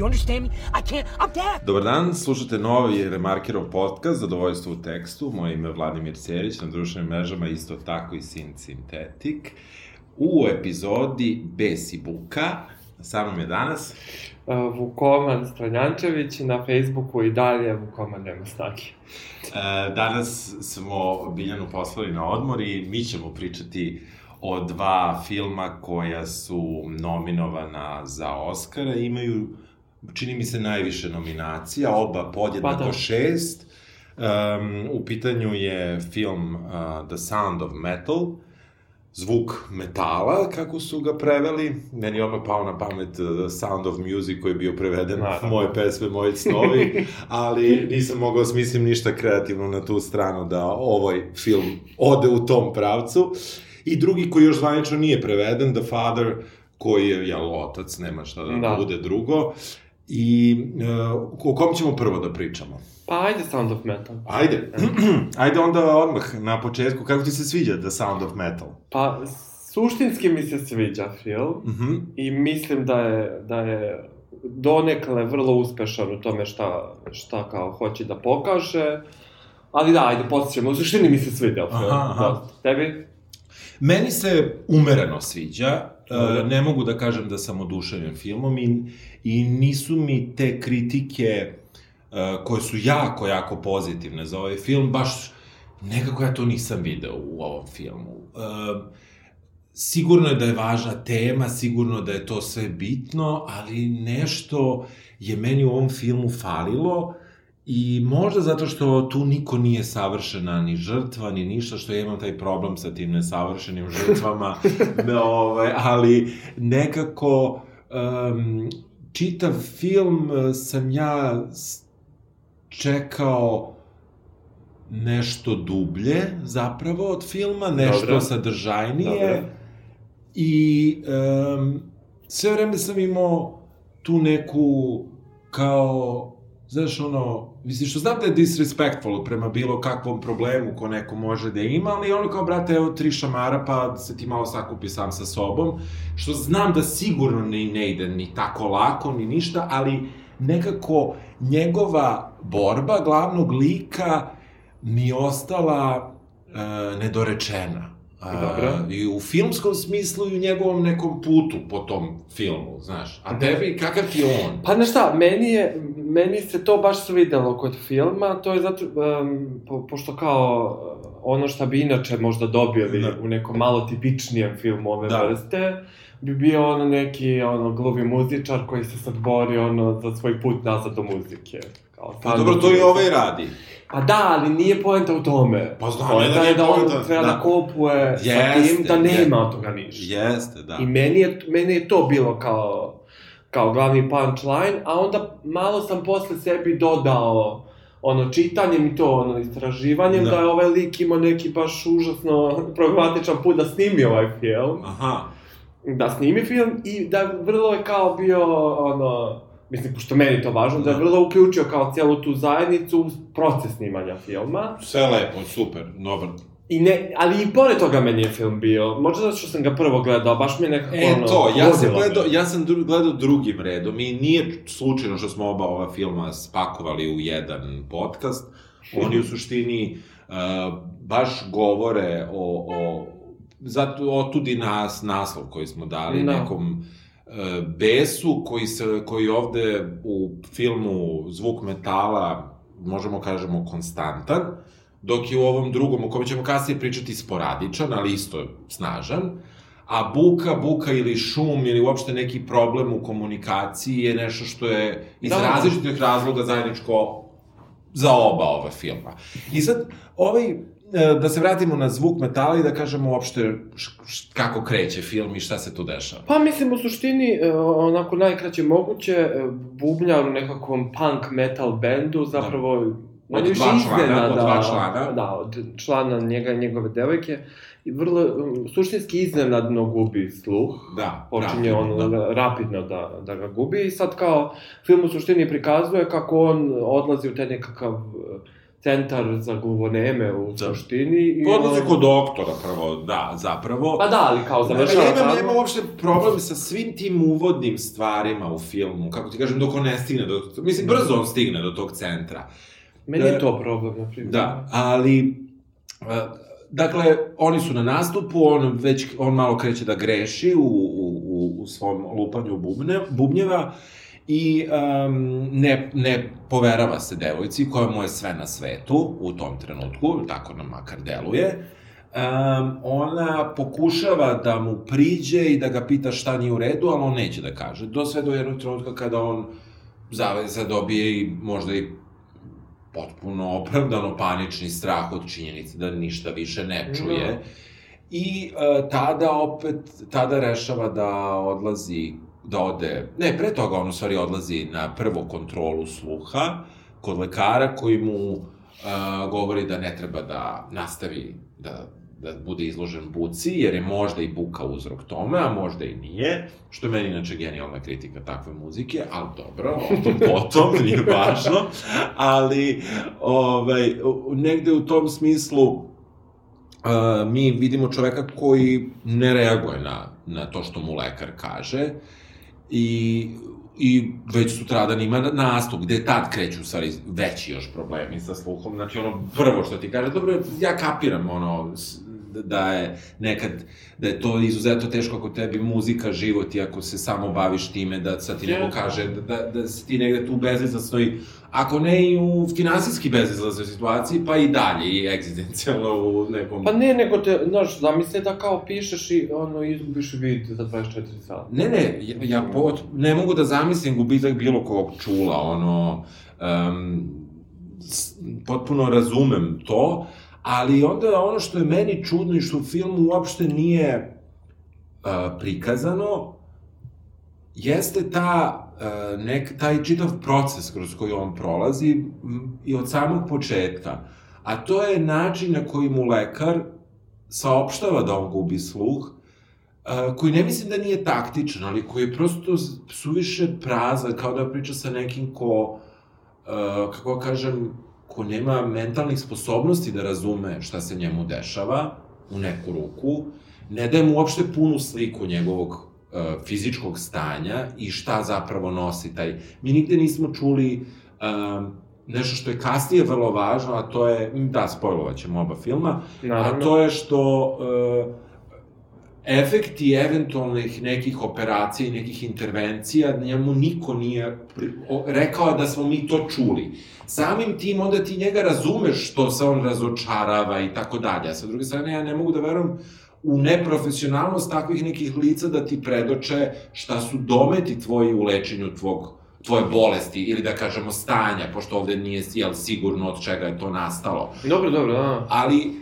you understand me? I can't, I'm deaf. Dobar dan, slušate novi Remarkerov podcast Zadovoljstvo u tekstu. Moje ime je Vladimir Cerić, na društvenim mrežama isto tako i Sin Sintetik. U epizodi Bes i Buka, sa mnom je danas... Uh, Vukoman Stranjančević i na Facebooku i dalje Vukoman nema snage. E, danas smo Biljanu poslali na odmor i mi ćemo pričati o dva filma koja su nominovana za Oscara. Imaju, čini mi se, najviše nominacija, oba podjednako Pa da. šest. Um, u pitanju je film uh, The Sound of Metal, zvuk metala, kako su ga preveli. Meni je odmah pao na pamet uh, The Sound of Music koji je bio preveden Naravno. moje pesme, moji snovi, ali nisam mogao smislim ništa kreativno na tu stranu da ovaj film ode u tom pravcu. I drugi koji još zvanično nije preveden, The Father, koji je, jel, otac, nema šta da, Da. bude drugo. I uh, o kom ćemo prvo da pričamo? Pa ajde Sound of Metal. Ajde, ajde onda odmah na početku, kako ti se sviđa The Sound of Metal? Pa suštinski mi se sviđa film Mhm. i mislim da je, da je donekle vrlo uspešan u tome šta, šta kao hoće da pokaže. Ali da, ajde, posjećamo. U suštini mi se sviđa film. Aha, aha. Da. Tebi? Meni se umereno sviđa. E, ne mogu da kažem da sam oduševljen filmom i, i nisu mi te kritike e, koje su jako, jako pozitivne za ovaj film, baš nekako ja to nisam video u ovom filmu. E, sigurno je da je važna tema, sigurno da je to sve bitno, ali nešto je meni u ovom filmu falilo i možda zato što tu niko nije savršena ni žrtva, ni ništa, što ja imam taj problem sa tim nesavršenim žrtvama, da, ovaj, ali nekako um, čitav film eh, sam ja čekao nešto dublje zapravo od filma, nešto Dobro. sadržajnije. Dobro. I um, sve vreme sam imao tu neku kao, znaš ono, mislim što znam da je disrespectful prema bilo kakvom problemu ko neko može da ima, ali ono kao, brate, evo tri šamara, pa se ti malo sakupi sam sa sobom, što znam da sigurno ne, ne ide ni tako lako, ni ništa, ali nekako njegova borba glavnog lika mi je ostala e, nedorečena. A, Dobro. I u filmskom smislu i u njegovom nekom putu po tom filmu, znaš. A tebi, kakav ti je on? Pa znaš šta, meni, je, meni se to baš svidelo kod filma, to je zato, um, po, pošto kao uh, ono šta bi inače možda dobio Da. u nekom malo tipičnijem filmu ove Da. vrste, bi bio ono neki ono gluvi muzičar koji se sad bori ono za svoj put nazad do muzike. Kao, Pa dobro, to i ovaj radi. Pa da, ali nije poenta u tome. Pa znam, poenta da je da on poenta, treba da, da. kopuje sa Jeste, tim, da nema od toga ništa. Jeste, da. I meni je, meni je to bilo kao, kao glavni punchline, a onda malo sam posle sebi dodao ono, čitanjem i to, ono, istraživanjem, Da. da, je ovaj lik imao neki baš užasno problematičan put da snimi ovaj film, Aha. da snimi film i da vrlo je kao bio, ono, mislim, pošto meni to važno, da je Da. vrlo uključio kao cijelu tu zajednicu u proces snimanja filma. Sve lepo, super, dobar. I ne, ali i pored toga meni je film bio, možda zato što sam ga prvo gledao, baš mi je nekako E, ono, to, ja sam gledao, ja sam dru, gledao drugim redom i nije slučajno što smo oba ova filma spakovali u jedan podcast. Oni u suštini uh, baš govore o, o zato otudi nas naslov koji smo dali Da. nekom uh, besu koji se koji ovde u filmu Zvuk metala možemo kažemo konstantan dok je u ovom drugom, o kojem ćemo kasnije pričati, sporadičan, ali isto snažan, a buka, buka ili šum ili uopšte neki problem u komunikaciji je nešto što je iz Da. različitih razloga zajedničko za oba ova filma. I sad, ovaj, e, da se vratimo na zvuk metala i da kažemo uopšte kako kreće film i šta se tu dešava. Pa mislim u suštini, e, onako najkraće moguće, e, bubnjar u nekakvom punk metal bendu, zapravo... Od on više dva člana, iznenada- od dva člana. Da, od člana njega njegove devojke. I vrlo, um, suštinski iznenadno gubi sluh. Da, Počinje rapidno, on da. rapidno da, da ga gubi i sad kao film u suštini prikazuje kako on odlazi u taj nekakav e, centar za gluvoneme u Da. suštini. i Odlazi kod doktora prvo, da, zapravo. Pa da, ali kao završava tamo. ja imam uopšte problem sa svim tim uvodnim stvarima u filmu, kako ti kažem, dok on ne stigne do... Mislim, brzo on stigne do tog centra. Meni je Da. to problem, na primjer. Da, ali... e, Dakle, oni su na nastupu, on već, on malo kreće da greši u, u, u, u svom lupanju bubne, bubnjeva i um, ne, ne poverava se devojci koja mu je sve na svetu u tom trenutku, tako nam makar deluje. Um, ona pokušava da mu priđe i da ga pita šta nije u redu, ali on neće da kaže. Do sve do jednog trenutka kada on zaveza dobije i možda i potpuno opravdano panični strah od činjenice da ništa više ne čuje. Da. I e, tada opet, tada rešava da odlazi, da ode, ne, pre toga on u stvari odlazi na prvo kontrolu sluha kod lekara koji mu e, govori da ne treba da nastavi da da bude izložen buci, jer je možda i buka uzrok tome, a možda i nije, što je meni inače genijalna kritika takve muzike, ali dobro, o tom potom, nije važno, ali ovaj, negde u tom smislu uh, mi vidimo čoveka koji ne reaguje na, na to što mu lekar kaže i i već sutradan ima nastup, gde tad kreću, stvari, veći još problemi sa sluhom, znači ono, prvo što ti kaže, dobro, ja kapiram, ono, da je nekad, da je to izuzetno teško ako tebi muzika, život i ako se samo baviš time da sad ti neko kaže da, da, da si ti negde tu bezizlaznoj, ako ne i u finansijski bezizlaznoj situaciji, pa i dalje i egzistencijalno u nekom... Pa ne, nego te, znaš, zamisli da kao pišeš i ono, izgubiš vid za 24 sata. Ne, ne, ja, ja pot, ne mogu da zamislim gubitak bilo kog čula, ono, um, potpuno razumem to, ali onda ono što je meni čudno i što u filmu uopšte nije uh, prikazano, jeste ta, uh, nek, taj čitav proces kroz koji on prolazi m, i od samog početka. A to je način na koji mu lekar saopštava da on gubi sluh, Uh, koji ne mislim da nije taktičan, ali koji je prosto suviše prazan, kao da priča sa nekim ko, kako kažem, ko nema mentalnih sposobnosti da razume šta se njemu dešava u neku ruku, ne daje mu uopšte punu sliku njegovog uh, fizičkog stanja i šta zapravo nosi taj... Mi nigde nismo čuli um, nešto što je kasnije vrlo važno, a to je, da, spojlovat ćemo oba filma, Naravno. A to je što uh, efekti eventualnih nekih operacija i nekih intervencija, njemu niko nije rekao da smo mi to čuli. Samim tim onda ti njega razumeš što se on razočarava i tako dalje. A sa druge strane, ja ne mogu da verujem u neprofesionalnost takvih nekih lica da ti predoče šta su dometi tvoji u lečenju tvog tvoje bolesti ili da kažemo stanja, pošto ovde nije jel, sigurno od čega je to nastalo Dobro, dobro, da. ali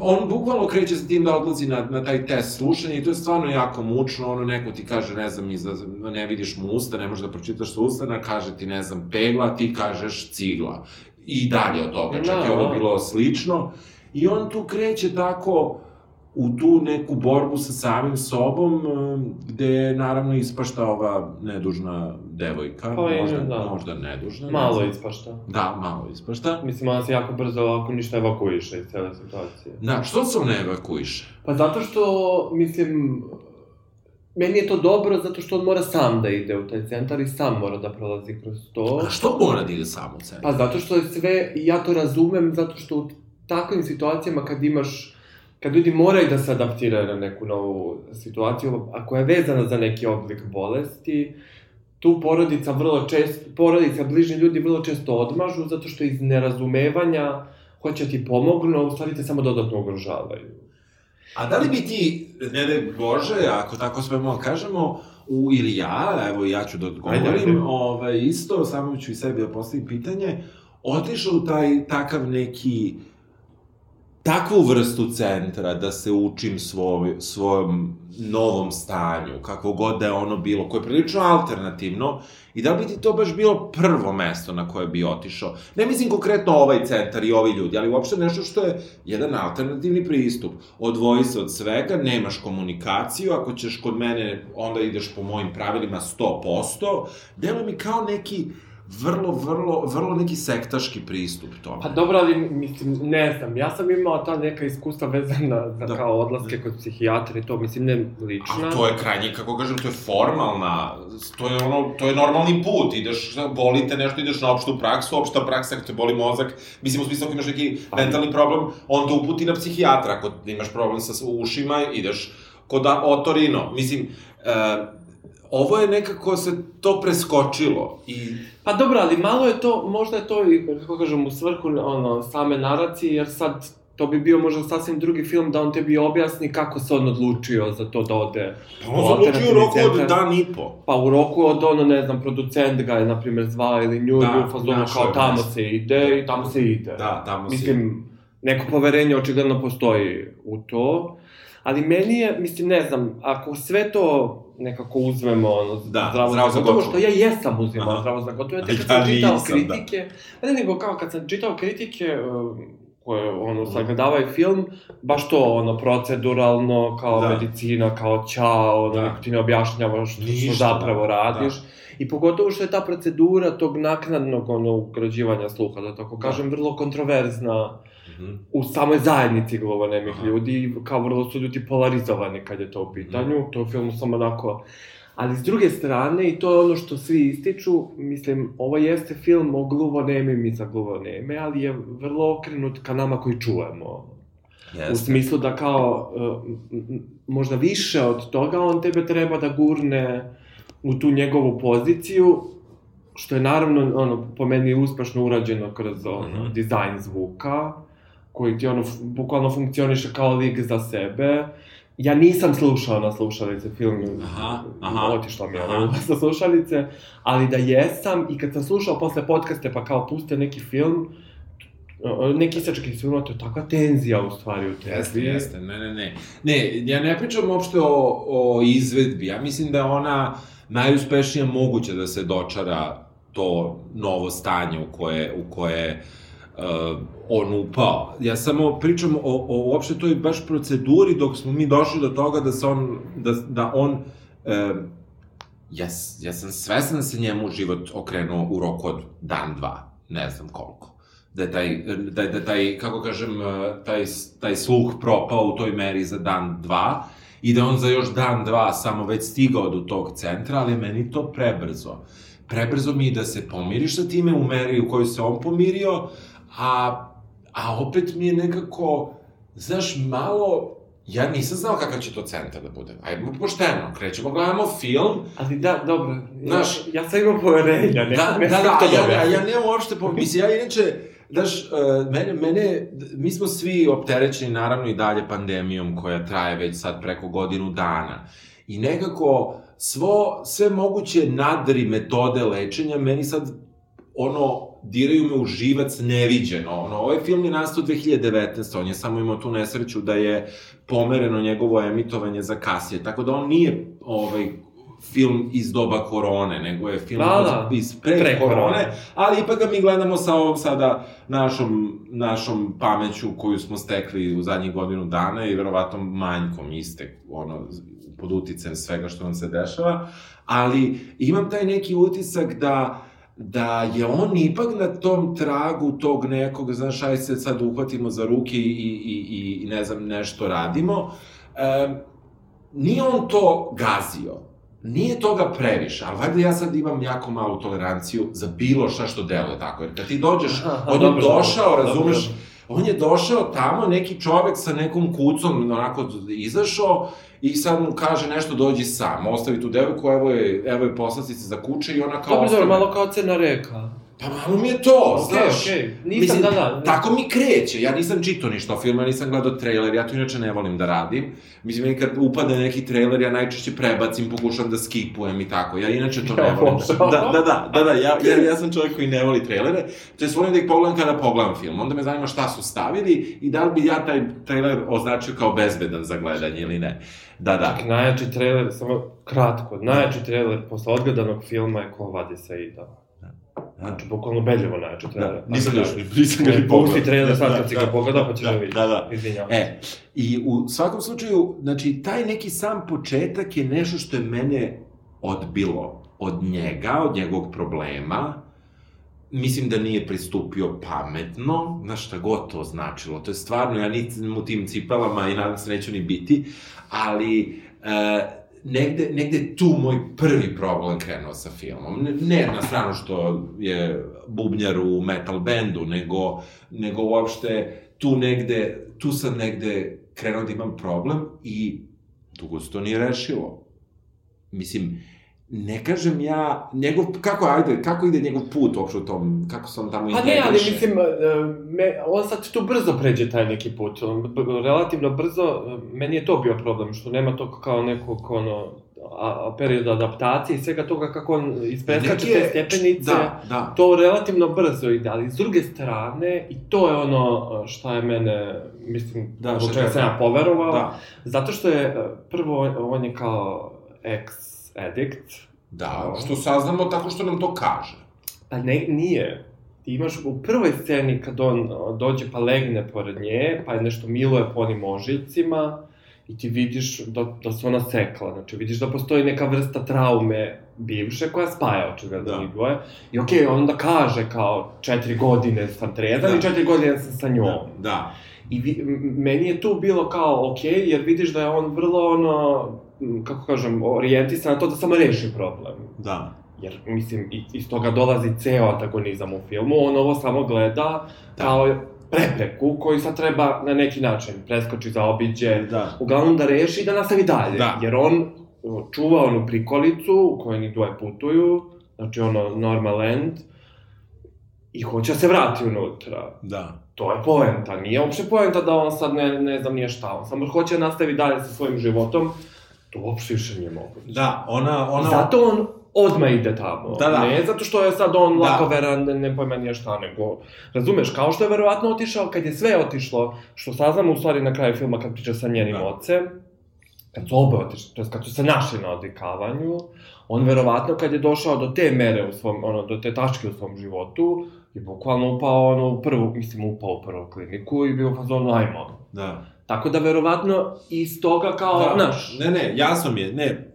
on bukvalno kreće sa tim da odlazi na, na taj test slušanja i to je stvarno jako mučno, ono neko ti kaže, ne znam, iza, ne vidiš mu usta, ne možeš da pročitaš sa ustana, kaže ti, ne znam, pegla, ti kažeš cigla. I dalje od toga, čak je Da, ovo da. bilo slično. I on tu kreće tako u tu neku borbu sa samim sobom, eh, gde naravno ispašta ova nedužna devojka, Pa možda, da. možda nedužna. ne Malo znam. ispašta. Da, malo ispašta. Mislim, ona se jako brzo ovako ništa evakuiše iz cele situacije. Da, što se on ne evakuiše? Pa zato što, mislim, meni je to dobro zato što on mora sam da ide u taj centar i sam mora da prolazi kroz to. A što mora da ide samo u centar? Pa zato što je sve, ja to razumem, zato što u takvim situacijama kad imaš, kad ljudi moraju da se adaptiraju na neku novu situaciju, a koja je vezana za neki oblik bolesti, tu porodica vrlo često, porodica, bližni ljudi vrlo često odmažu, zato što iz nerazumevanja hoće ti pomognu, a u stvari te samo dodatno ugrožavaju. A da li bi ti, ne daj Bože, ako tako smemo da kažemo, u, ili ja, evo ja ću da odgovorim, Ajde, ajde. ovaj, isto, samo ću i sebi da postavim pitanje, otišao u taj takav neki, takvu vrstu centra da se učim svoj, svojom novom stanju, kakvo god da je ono bilo, koje je prilično alternativno, i da li bi ti to baš bilo prvo mesto na koje bi otišao? Ne mislim konkretno ovaj centar i ovi ljudi, ali uopšte nešto što je jedan alternativni pristup. Odvoji se od svega, nemaš komunikaciju, ako ćeš kod mene, onda ideš po mojim pravilima 100%, delo mi kao neki vrlo, vrlo, vrlo neki sektaški pristup tome. Pa dobro, ali mislim, ne znam, ja sam imao ta neka iskustva vezana za Da. kao odlaske kod psihijatra i to, mislim, ne lična. A to je krajnje, kako kažem, to je formalna, to je ono, to je normalni put, ideš, boli te nešto, ideš na opštu praksu, opšta praksa, ako te boli mozak, mislim, u smislu ako imaš neki mentalni problem, on te uputi na psihijatra, ako imaš problem sa ušima, ideš kod otorino, mislim, e, ovo je nekako se to preskočilo i Pa dobro, ali malo je to, možda je to i, kako kažem, u svrhu ono, same naracije, jer sad to bi bio možda sasvim drugi film da on tebi objasni kako se on odlučio za to da ode Pa on se odlučio u roku od dan i po. Pa u roku od ono, ne znam, producent ga je, na primjer, zvao ili nju, Da, da, u fazonu kao tamo se ide i tamo se ide. Da, tamo si. Mislim, neko poverenje očigledno postoji u to, ali meni je, mislim, ne znam, ako sve to nekako uzmemo, ono, Da, zdravo, zdravo za gotovo, što ja jesam uzimao Aha. zdravo za gotovo, Ja kad sam čitao nisam, da. kritike, da. ne nego kao kad sam čitao kritike, um, koje, ono, sagledavaju film, baš to, ono, proceduralno, kao Da. medicina, kao ćao, ono, Da. niko ti ne objašnjava što, što zapravo radiš. Da. I pogotovo što je ta procedura tog naknadnog, ono, ugrađivanja sluha, da tako kažem, vrlo kontroverzna Mhm. u samoj zajednici glavonemih Aha. ljudi, kao vrlo su ljudi polarizovani kad je to u pitanju, to je u filmu samo onako... Ali s druge strane, i to je ono što svi ističu, mislim, ovo jeste film o gluvonemim i za gluvoneme, ali je vrlo okrenut ka nama koji čujemo. U Jeste. smislu da kao, uh, m- možda više od toga, on tebe treba da gurne u tu njegovu poziciju, što je naravno, ono, po meni uspešno urađeno kroz, ono, Mhm. dizajn zvuka, koji ti, ono, bukvalno funkcioniše kao lik za sebe. Ja nisam slušao na slušalice film, Aha, aha, otišla mi je ono sa slušalice, ali da jesam i kad sam slušao posle podcaste pa kao puste neki film, neki isečak iz filma, to je takva tenzija u stvari u tebi. Jeste, jeste, ne, ne, ne. Ne, ja ne pričam uopšte o, o izvedbi, ja mislim da ona najuspešnija moguće da se dočara to novo stanje u koje, u koje uh, on upao. Ja samo pričam o, o uopšte toj baš proceduri dok smo mi došli do toga da se on, da, da on, uh, ja, ja sam svesan da se njemu život okrenuo u roku od dan, dva, ne znam koliko da je taj, da, da taj, kako kažem, eh, taj, taj sluh propao u toj meri za dan, dva, i da on za još dan, dva samo već stigao do tog centra, ali meni to prebrzo. Prebrzo mi je da se pomiriš sa time u meri u kojoj se on pomirio, a, a opet mi je nekako, znaš, malo, ja nisam znao kakav će to centar da bude. Ajmo pošteno, krećemo, gledamo film, Ali da, dobro, Znaš- ja, ja sam imao poverenja, ne, Da, ne da, da, to a ja, dobro. a ja nemam uopšte po... Mislim, ja inače, daš, uh, mene, mene, mi smo svi opterećeni naravno i dalje pandemijom koja traje već sad preko godinu dana. I nekako svo, sve moguće nadri metode lečenja meni sad ono, diraju me u živac neviđeno. Ono, ovaj film je nastao 2019. On je samo imao tu nesreću da je pomereno njegovo emitovanje za kasije. Tako da on nije ovaj, film iz doba korone, nego je film Da, da. iz pre, Pre korone, korone. ali ipak ga mi gledamo sa ovom sada našom, našom pameću koju smo stekli u zadnjih godinu dana i verovatno manjkom iste, ono, pod uticajem svega što nam se dešava, ali imam taj neki utisak da da je on ipak na tom tragu tog nekog, znaš, aj se sad uhvatimo za ruke i, i, i, i ne znam, nešto radimo. E, nije on to gazio, nije toga previše, ali valjda ja sad imam jako malu toleranciju za bilo šta što deluje tako, jer kad ti dođeš, on je došao, razumeš, dobro. on je došao tamo, neki čovek sa nekom kucom, onako izašao i sad mu kaže nešto dođi sam, ostavi tu devojku, evo je, evo je poslastica za kuće i ona kao Dobro, ostane. dobro, malo kao crna reka. Pa malo mi je to, Okej, znaš. okej. Nisam, Mislim, da, da. Tako mi kreće, ja nisam čitao ništa o filmu, ja nisam gledao trailer, ja to inače ne volim da radim. Mislim, meni kad upade neki trailer, ja najčešće prebacim, pokušam da skipujem i tako. Ja inače to ne volim. Da, da, da, da, da, ja, ja, ja sam čovjek koji ne voli trailere, to je volim da ih pogledam kada pogledam film. Onda me zanima šta su stavili i da li bi ja taj trailer označio kao bezbedan za gledanje ili ne. Da, da. Čak najjači trailer, samo kratko, najjači trailer posle odgledanog filma je Ko vadi Znači, bukvalno beljevo najjači trailer. Da, nisam još, nisam ga ni pogledao. pusti trailer Da, sad da, kad si da, ga pogledao, da, pa ćeš da, da vidiš. Da, da. Izvinjavam. E, i u svakom slučaju, znači, taj neki sam početak je nešto što je mene odbilo od njega, od njegovog problema, mislim da nije pristupio pametno, na šta god to značilo. To je stvarno, ja nisam u tim cipelama i nadam se neću ni biti, ali e, negde, negde tu moj prvi problem krenuo sa filmom. Ne, na stranu što je bubnjar u metal bendu, nego, nego uopšte tu negde, tu sam negde krenuo da imam problem i dugo se to nije rešilo. Mislim, ne kažem ja, njegov, kako, ajde, kako ide njegov put uopšte u tom, kako se on tamo Pa ne, ali mislim, e, me, on sad tu brzo pređe taj neki put, on, relativno brzo, e, meni je to bio problem, što nema to kao nekog, ono, a, period adaptacije i svega toga kako on ispreskače te stepenice, da, da. to relativno brzo ide, ali s druge strane, i to je ono šta je mene, mislim, da, što čega sam ja poverovao, da. zato što je, e, prvo, on je kao ex-addict. Da, što saznamo tako što nam to kaže. Pa ne, nije. Ti imaš u prvoj sceni kad on dođe pa legne pored nje, pa je nešto miluje po onim ožiljcima, i ti vidiš da, da se ona sekla, znači vidiš da postoji neka vrsta traume bivše koja spaja očigledno da. dvoje. I okej, okay, onda kaže kao četiri godine sam trezan da. i četiri godine sam sa njom. Da, da. I vi, meni je tu bilo kao okej, okay, jer vidiš da je on vrlo ono, kako kažem, orijentisan na to da samo reši problem. Da. Jer, mislim, iz toga dolazi ceo antagonizam u filmu, on ovo samo gleda da. kao prepreku koju sad treba na neki način preskoči, zaobiđe, da. uglavnom da reši i da nastavi dalje. Da. Jer on čuva onu prikolicu u kojoj ni dvoje putuju, znači ono normal end, i hoće da se vrati unutra. Da. To je poenta, nije uopšte poenta da on sad ne, ne znam nije šta, on samo hoće da nastavi dalje sa svojim životom, to uopšte više nije moguće. Da, ona... ona... Zato on odmah ide tamo. Da, da. Ne zato što je sad on da. lakoveran, ne, ne pojma nije šta, nego... Razumeš, kao što je verovatno otišao, kad je sve otišlo, što saznamo u stvari na kraju filma kad priča sa njenim da. ocem, kad su obe otišli, to je kad su se našli na odvikavanju, on verovatno kad je došao do te mere u svom, ono, do te tačke u svom životu, je bukvalno upao ono u prvu, mislim upao u prvu kliniku i bio u fazonu ajmo. Da. Tako da verovatno iz toga kao, da. naš... Ne, ne, jasno mi je, ne,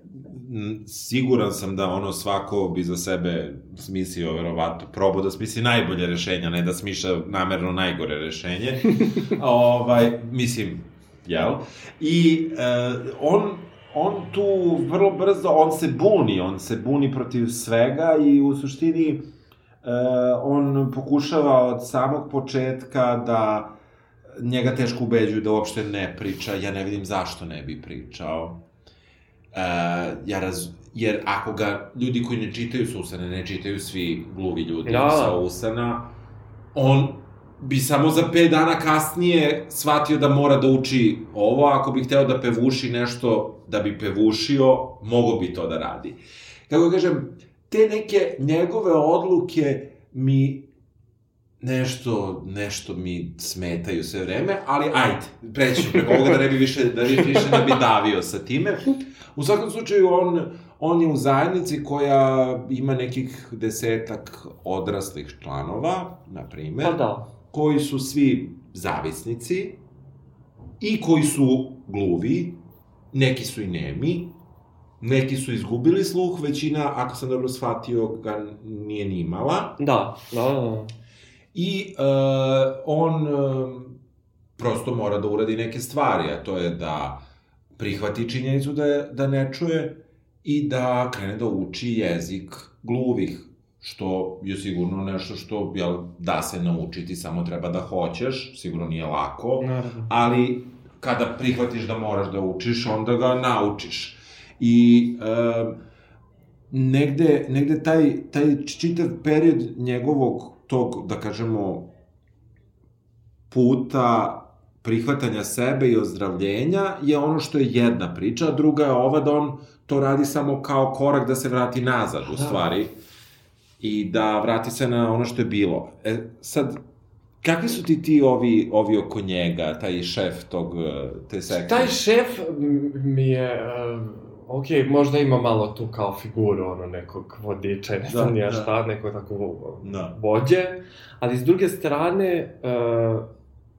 siguran sam da ono svako bi za sebe smislio verovatno probao da smisli najbolje rešenja, ne da smišlja namerno najgore rešenje. ovaj, mislim, jel? I uh, on on tu vrlo brzo, on se buni, on se buni protiv svega i u suštini uh, on pokušava od samog početka da njega teško ubeđuju da uopšte ne priča, ja ne vidim zašto ne bi pričao. Uh, ja raz, jer ako ga ljudi koji ne čitaju Susana, ne čitaju svi gluvi ljudi da. sa Usana, on bi samo za 5 dana kasnije shvatio da mora da uči ovo, ako bi hteo da pevuši nešto da bi pevušio, mogo bi to da radi. Kako kažem, te neke njegove odluke mi nešto, nešto mi smetaju sve vreme, ali ajde, preći preko ovoga da ne bi više, da bi više ne bi davio sa time. U svakom slučaju, on, on je u zajednici koja ima nekih desetak odraslih članova, na primer, pa da. koji su svi zavisnici i koji su gluvi, neki su i nemi, neki su izgubili sluh, većina, ako sam dobro shvatio, ga nije ni imala. Da, da, da. I uh, on uh, prosto mora da uradi neke stvari, a to je da prihvati činjenicu da, je, da ne čuje i da krene da uči jezik gluvih, što je sigurno nešto što jel, da se naučiti, samo treba da hoćeš, sigurno nije lako, Naravno. ali kada prihvatiš da moraš da učiš, onda ga naučiš. I e, negde, negde taj, taj čitav period njegovog tog, da kažemo, puta prihvatanja sebe i ozdravljenja je ono što je jedna priča, a druga je ova da on to radi samo kao korak da se vrati nazad, u da. stvari, i da vrati se na ono što je bilo. E, sad, kakvi su ti ti ovi, ovi oko njega, taj šef tog, te sekte? Taj šef mi je... Uh, ok, možda ima malo tu kao figuru, ono, nekog vodiča, ne znam da, nija da. šta, neko tako da. vođe, ali s druge strane, uh,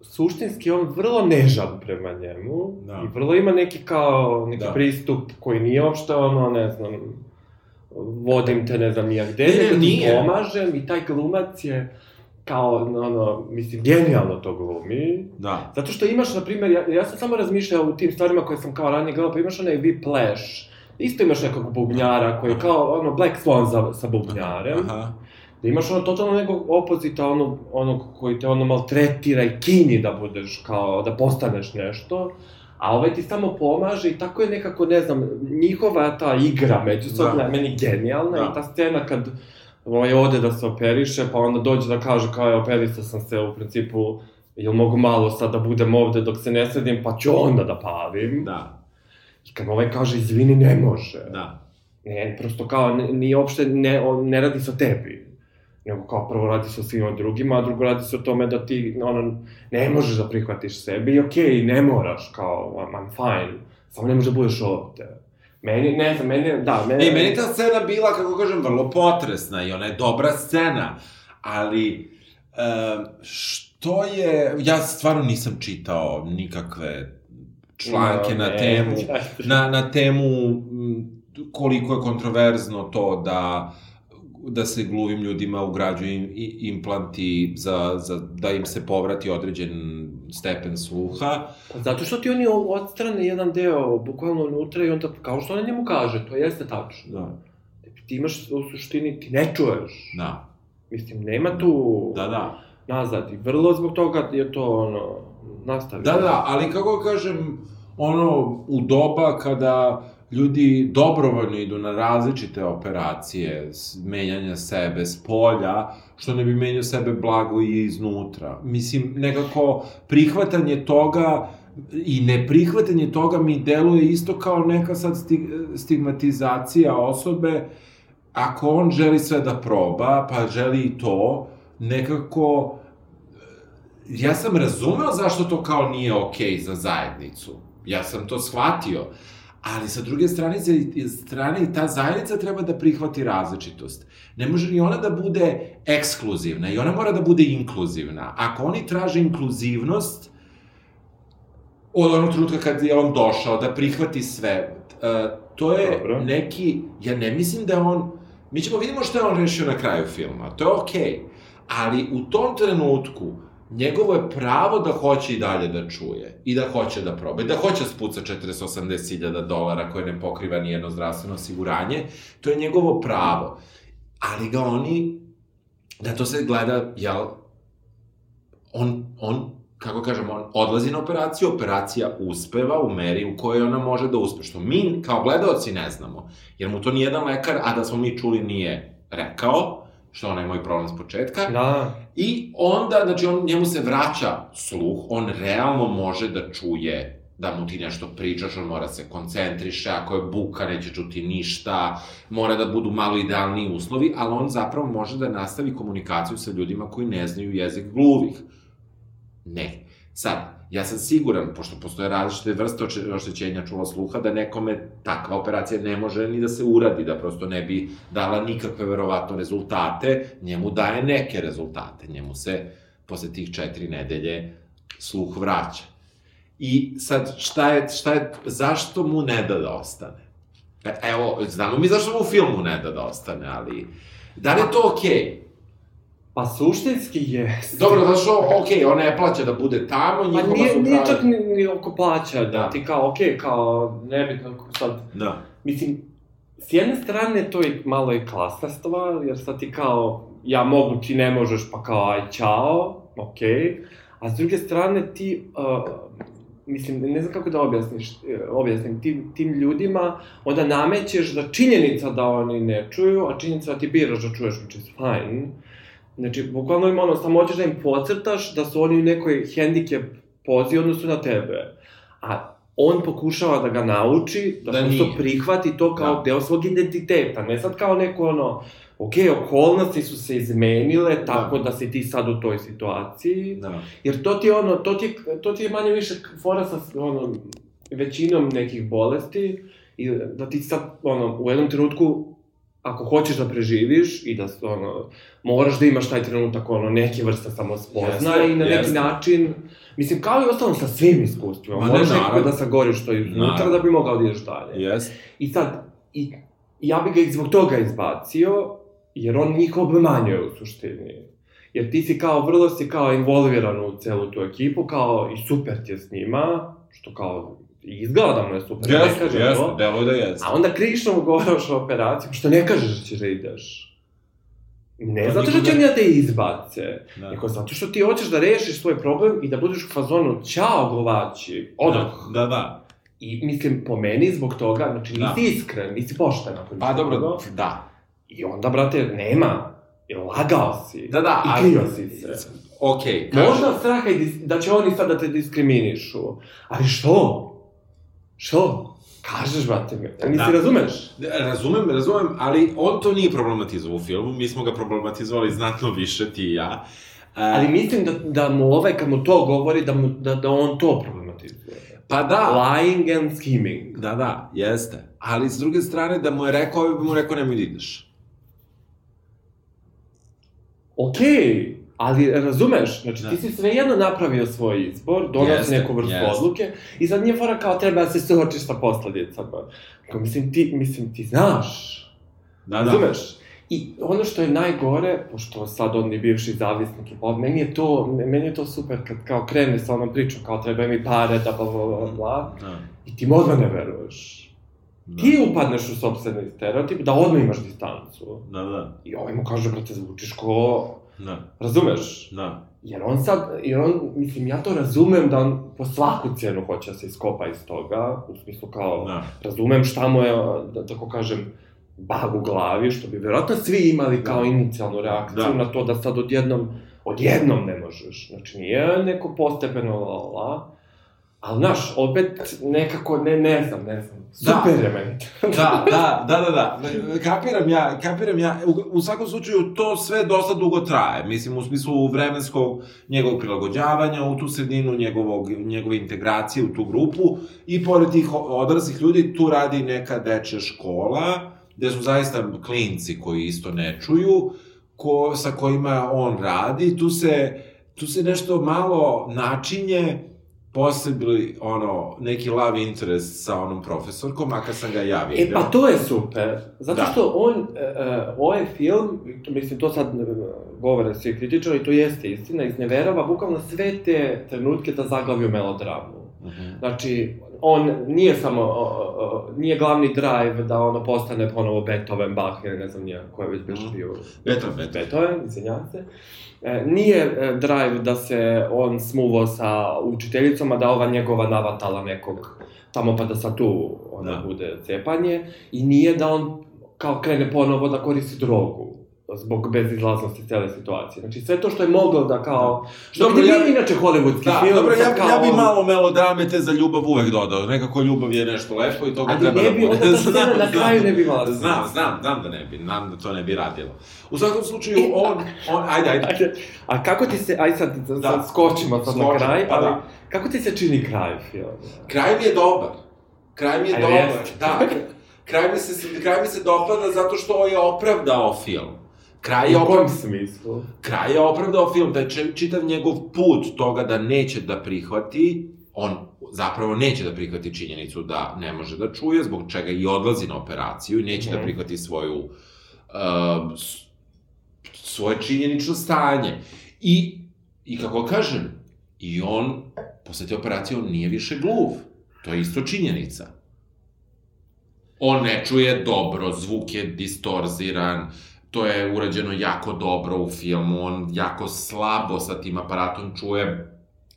suštinski on vrlo nežan prema njemu da. i vrlo ima neki kao neki da. pristup koji nije uopšte ono, ne znam, vodim te ne znam ja gde, Ne, ne, nego ti pomažem i taj glumac je kao, ono, mislim, genijalno to glumi. Da. Zato što imaš, na primjer, ja, ja sam samo razmišljao u tim stvarima koje sam kao ranije gledao, pa imaš onaj Whiplash, isto imaš nekog bubnjara koji je kao, ono, Black Swan za, sa bubnjarem. Aha. Da imaš ono totalno nekog opozita, ono, onog koji te ono maltretira i kinji da budeš kao, da postaneš nešto. A ovaj ti samo pomaže i tako je nekako, ne znam, njihova ta igra međusobna Da. meni genijalna Da. i ta scena kad ovaj ode da se operiše, pa onda dođe da kaže kao je operisao sam se u principu, jel mogu malo sad da budem ovde dok se ne sedim, pa ću onda da palim. Da. I kad ovaj kaže, izvini, ne može. Da. Ne, prosto kao, ni, uopšte ne, ne radi se o tebi. Nego kao prvo radi se o svima drugima, a drugo radi se o tome da ti, ono, ne možeš da prihvatiš sebe i okej, okay, ne moraš, kao, I'm fine, samo ne možeš da budeš ovde. Meni, ne znam, meni, da, meni... E, meni ta scena bila, kako kažem, vrlo potresna i ona je dobra scena, ali što je, ja stvarno nisam čitao nikakve članke No, na ne, temu, na, na temu koliko je kontroverzno to da da se gluvim ljudima ugrađuju implanti za, za, da im se povrati određen stepen sluha. Zato što ti oni odstrane jedan deo, bukvalno unutra i onda, kao što ona njemu kaže, to jeste tačno. Da. Ti imaš, u suštini, ti ne čuješ. Da. Mislim, nema tu Da, da. nazad i vrlo zbog toga je to, ono, nastavi. Da, da, ali kako kažem, ono, u doba kada ljudi dobrovoljno idu na različite operacije, menjanja sebe s polja, što ne bi menjao sebe blago i iznutra. Mislim, nekako prihvatanje toga i neprihvatanje toga mi deluje isto kao neka sad sti, stigmatizacija osobe, ako on želi sve da proba, pa želi i to, nekako ja sam razumeo zašto to kao nije okej za zajednicu. Ja sam to shvatio. Ali sa druge strane, strane i ta zajednica treba da prihvati različitost. Ne može ni ona da bude ekskluzivna i ona mora da bude inkluzivna. Ako oni traže inkluzivnost, od onog trenutka kad je on došao da prihvati sve, uh, to je Dobro. neki, ja ne mislim da on, mi ćemo vidimo što je on rešio na kraju filma, to je okej, ali u tom trenutku njegovo je pravo da hoće i dalje da čuje i da hoće da proba i da hoće da spuca 40-80 dolara koje ne pokriva nijedno zdravstveno osiguranje, to je njegovo pravo. Ali ga oni, da to se gleda, jel, on, on, kako kažem, on odlazi na operaciju, operacija uspeva u meri u kojoj ona može da uspe, što mi kao gledaoci ne znamo, jer mu to nijedan lekar, a da smo mi čuli nije rekao, što onaj moj problem s početka, Da, I onda, znači, on, njemu se vraća sluh, on realno može da čuje da mu ti nešto pričaš, on mora se koncentriše, ako je buka neće čuti ništa, mora da budu malo idealniji uslovi, ali on zapravo može da nastavi komunikaciju sa ljudima koji ne znaju jezik gluvih. Ne. Sad, ja sam siguran, pošto postoje različite vrste oštećenja čula sluha, da nekome takva operacija ne može ni da se uradi, da prosto ne bi dala nikakve verovatno rezultate, njemu daje neke rezultate, njemu se posle tih četiri nedelje sluh vraća. I sad, šta je, šta je, zašto mu ne da da ostane? E, Evo, znamo mi zašto mu u filmu ne da da ostane, ali da li je to okej? Okay? Pa suštinski je... Dobro, zato što, okej, on ne plaća da bude tamo, Pa njihova nije, su nije čak ni, ni oko plaća, da, Da. ti kao, okej, kao, nebitno sad, Da. mislim, s jedne strane to je malo i klasna stvar, jer sad ti kao, ja mogu, ti ne možeš, pa kao, aj, čao, okej, a s druge strane ti, uh, mislim, ne znam kako da objasniš, objasnim, tim, tim ljudima onda namećeš da činjenica da oni ne čuju, a činjenica da ti biraš da čuješ, which is fine, Znači, bukvalno im ono, samo hoćeš da im pocrtaš da su oni u nekoj hendikep poziciji odnosu na tebe. A on pokušava da ga nauči, da, Da da prosto nije. prihvati to kao Da. deo svog identiteta, ne sad kao neko ono, ok, okolnosti su se izmenile tako da, si ti sad u toj situaciji, Da. jer to ti je ono, to ti to ti je manje više fora sa ono, većinom nekih bolesti, i da ti sad, ono, u jednom trenutku ako hoćeš da preživiš i da ono, moraš da imaš taj trenutak ono, neke vrste samospoznaje Jeste, i na neki jeste. način, mislim, kao i ostalo sa svim iskustvima, Ma ne, moraš nekako da sagoriš to iznutra da bi mogao da ideš dalje. Yes. I sad, i, ja bi ga i zbog toga izbacio, jer on njih obmanjuje u suštini. Jer ti si kao, vrlo si kao involviran u celu tu ekipu, kao i super ti je s njima, što kao izgleda da mu je super, ne Jeste, kažem jeste, delo da jeste. A onda krivično mu govaraš o operaciji, što ne kažeš da ćeš da ideš. Ne Pa zato što će ne- oni da te izbace, Da. nego zato što ti hoćeš da rešiš svoj problem i da budeš u fazonu, ćao glovači, odoh. Da, da. I mislim, po meni, zbog toga, znači Da. nisi iskren, nisi pošten. ako Pa dobro, drugo. da. I onda, brate, nema. Lagao si. Da, da, I krio si se. Okej, Možda od straha i da će oni sad da te diskriminišu. Ali što? Što? Kažeš, brate, mi. Nisi Da. razumeš? Razumem, razumem, ali on to nije problematizovao u filmu, mi smo ga problematizovali znatno više, ti i ja. E, Ali mislim da, da mu ovaj, kad mu to govori, da, mu, da, da on to problematizuje. pa da, Lying and scheming. da, da, jeste. Ali s druge strane, da mu je rekao, ovaj bi mu rekao nemoj da ideš. Okej, ali razumeš, znači Da. ti si svejedno napravio svoj izbor, donao Jeste, si neku vrstu jeste. odluke i sad nije fora kao treba da se suočiš sa posledicama. Kao, mislim, ti, mislim, ti znaš, Da, da. razumeš? I ono što je najgore, pošto sad on je bivši zavisnik i pa meni je to, meni je to super kad kao krene sa onom pričom, kao treba mi pare, da bla bla bla bla, Da, i ti mu odmah ne veruješ. da. Ti upadneš u sobstveni stereotip da odmah imaš distancu. Da, da, I ovaj mu kaže, brate, zvučiš ko... da, Razumeš? da. Jer on sad, jer on, mislim, ja to razumem da on po svaku cenu hoće da se iskopa iz toga, u smislu kao, da. razumem šta mu je, da tako kažem, bag u glavi, što bi verovatno svi imali kao Da. inicijalnu reakciju Da. na to da sad odjednom, odjednom ne možeš. Znači, nije neko postepeno, la, la, la, ali, znaš, opet nekako, ne, ne znam, ne znam, Da. super je meni. Da, da, da, da, da. Kapiram ja, kapiram ja. U, u svakom slučaju, to sve dosta dugo traje. Mislim, u smislu vremenskog njegovog prilagođavanja u tu sredinu, njegovog, njegove integracije u tu grupu. I pored tih odraslih ljudi, tu radi neka dečja škola, gde su zaista klinci koji isto ne čuju, ko, sa kojima on radi. Tu se, tu se nešto malo načinje, posle bili, ono, neki love interest sa onom profesorkom, makar sam ga ja vidio. E pa to je super, zato Da. što on, e, ovaj film, mislim to sad e, govore svi kritičari, to jeste istina, izneverava bukvalno sve te trenutke da zaglavi u Mhm. Znači, on nije samo, o, o, nije glavni drive da ono postane ponovo Beethoven, Bach ili ne znam nije ko je već Mhm. bio Eto, eto. Beethoven, izvinjavam se. E, nije e, drive da se on smuvo sa učiteljicom, a da ova njegova navatala nekog tamo pa da sad tu ona Da. bude cepanje. I nije da on kao krene ponovo da koristi drogu zbog bezizlaznosti cele situacije. Znači sve to što je moglo da kao... Što Dobro, bi ja- inače hollywoodski Da, film. dobro, ja, sad kao ja bi malo melodrame te za ljubav uvek dodao. Nekako ljubav je nešto lepo i toga Ali treba ne da bi, bude. onda ta scena na kraju ne bi imala Znam, znam, znam da ne bi, znam da to ne bi radilo. U svakom slučaju, on, on, ajde, ajde. Ajde, a kako ti se, aj sad, sad Da. skočimo sad na kraj, pa ali da. kako ti se čini kraj filma? Kraj mi je dobar. Kraj mi je dobar, jeste? da. Kraj mi, se, kraj mi se dopada zato što je opravdao film. Kraj je U kom smislu? kraj je opravdao film, taj če- čitav njegov put toga da neće da prihvati, on zapravo neće da prihvati činjenicu da ne može da čuje, zbog čega i odlazi na operaciju i neće da Mhm. prihvati svoju uh, svoje činjenično stanje. I, I kako kažem, i on, posle te operacije, on nije više gluv. To je isto činjenica. On ne čuje dobro, zvuk je distorziran, to je urađeno jako dobro u filmu, on jako slabo sa tim aparatom čuje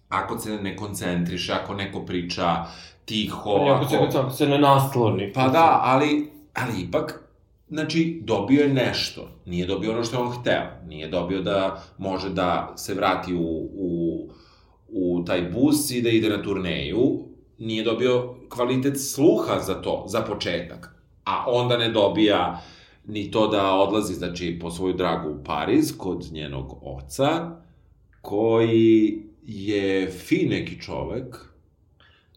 ako se ne koncentriše, ako neko priča tiho, Ako se, ako se ne nasloni. Pa da, ali, ali ipak, znači, dobio je nešto. Nije dobio ono što je on hteo. Nije dobio da može da se vrati u, u, u taj bus i da ide na turneju. Nije dobio kvalitet sluha za to, za početak. A onda ne dobija ni to da odlazi, znači, po svoju dragu u Pariz, kod njenog oca, koji je fin neki čovek,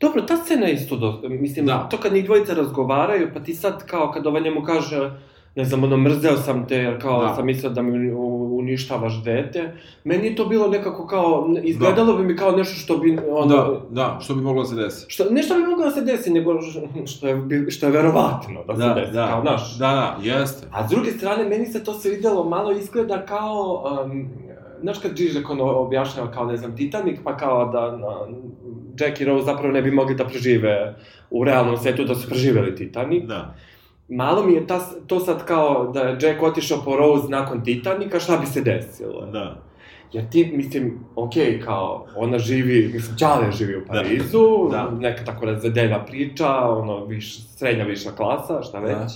Dobro, ta scena je isto, do, mislim, Da. to kad njih dvojica razgovaraju, pa ti sad kao kad ova njemu kaže, ne znam, ono, mrzeo sam te, jer kao Da. sam mislio da mi uništavaš dete. Meni je to bilo nekako kao, izgledalo bi mi kao nešto što bi, ono, Da, da, što bi moglo da se desi. Što, ne što bi moglo da se desi, nego što je, što je verovatno da se desi, kao, znaš. Da, da, jeste. A s druge strane, meni se to se videlo malo izgleda kao, um, znaš kad Žižek ono objašnjava kao, ne znam, Titanic, pa kao da na, Jack i Rose zapravo ne bi mogli da prežive u realnom svetu, da su preživeli Titanic. Da. Malo mi je ta, to sad kao da je Jack otišao po Rose nakon Titanika, šta bi se desilo? Da. Jer ti, mislim, okej, kao, ona živi, mislim, Ćale živi u Parizu, Da. neka tako razvedena priča, ono, viš, srednja viša klasa, šta već. Da.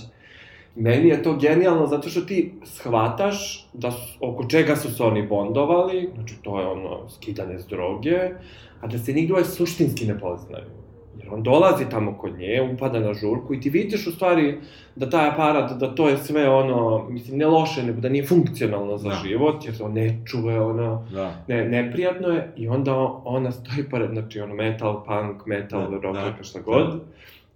Meni je to genijalno zato što ti shvataš da su, oko čega su se oni bondovali, znači to je ono, skidanje s droge, a da se nigdje ovaj suštinski ne poznaju. Jer on dolazi tamo kod nje, upada na žurku i ti vidiš u stvari da taj aparat, da to je sve ono, mislim, ne loše, nego da nije funkcionalno za Da. život, jer on ne čuje, ono, Da. ne, neprijatno je, i onda ona stoji pored, znači ono metal, punk, metal, Da, rock, da, šta god,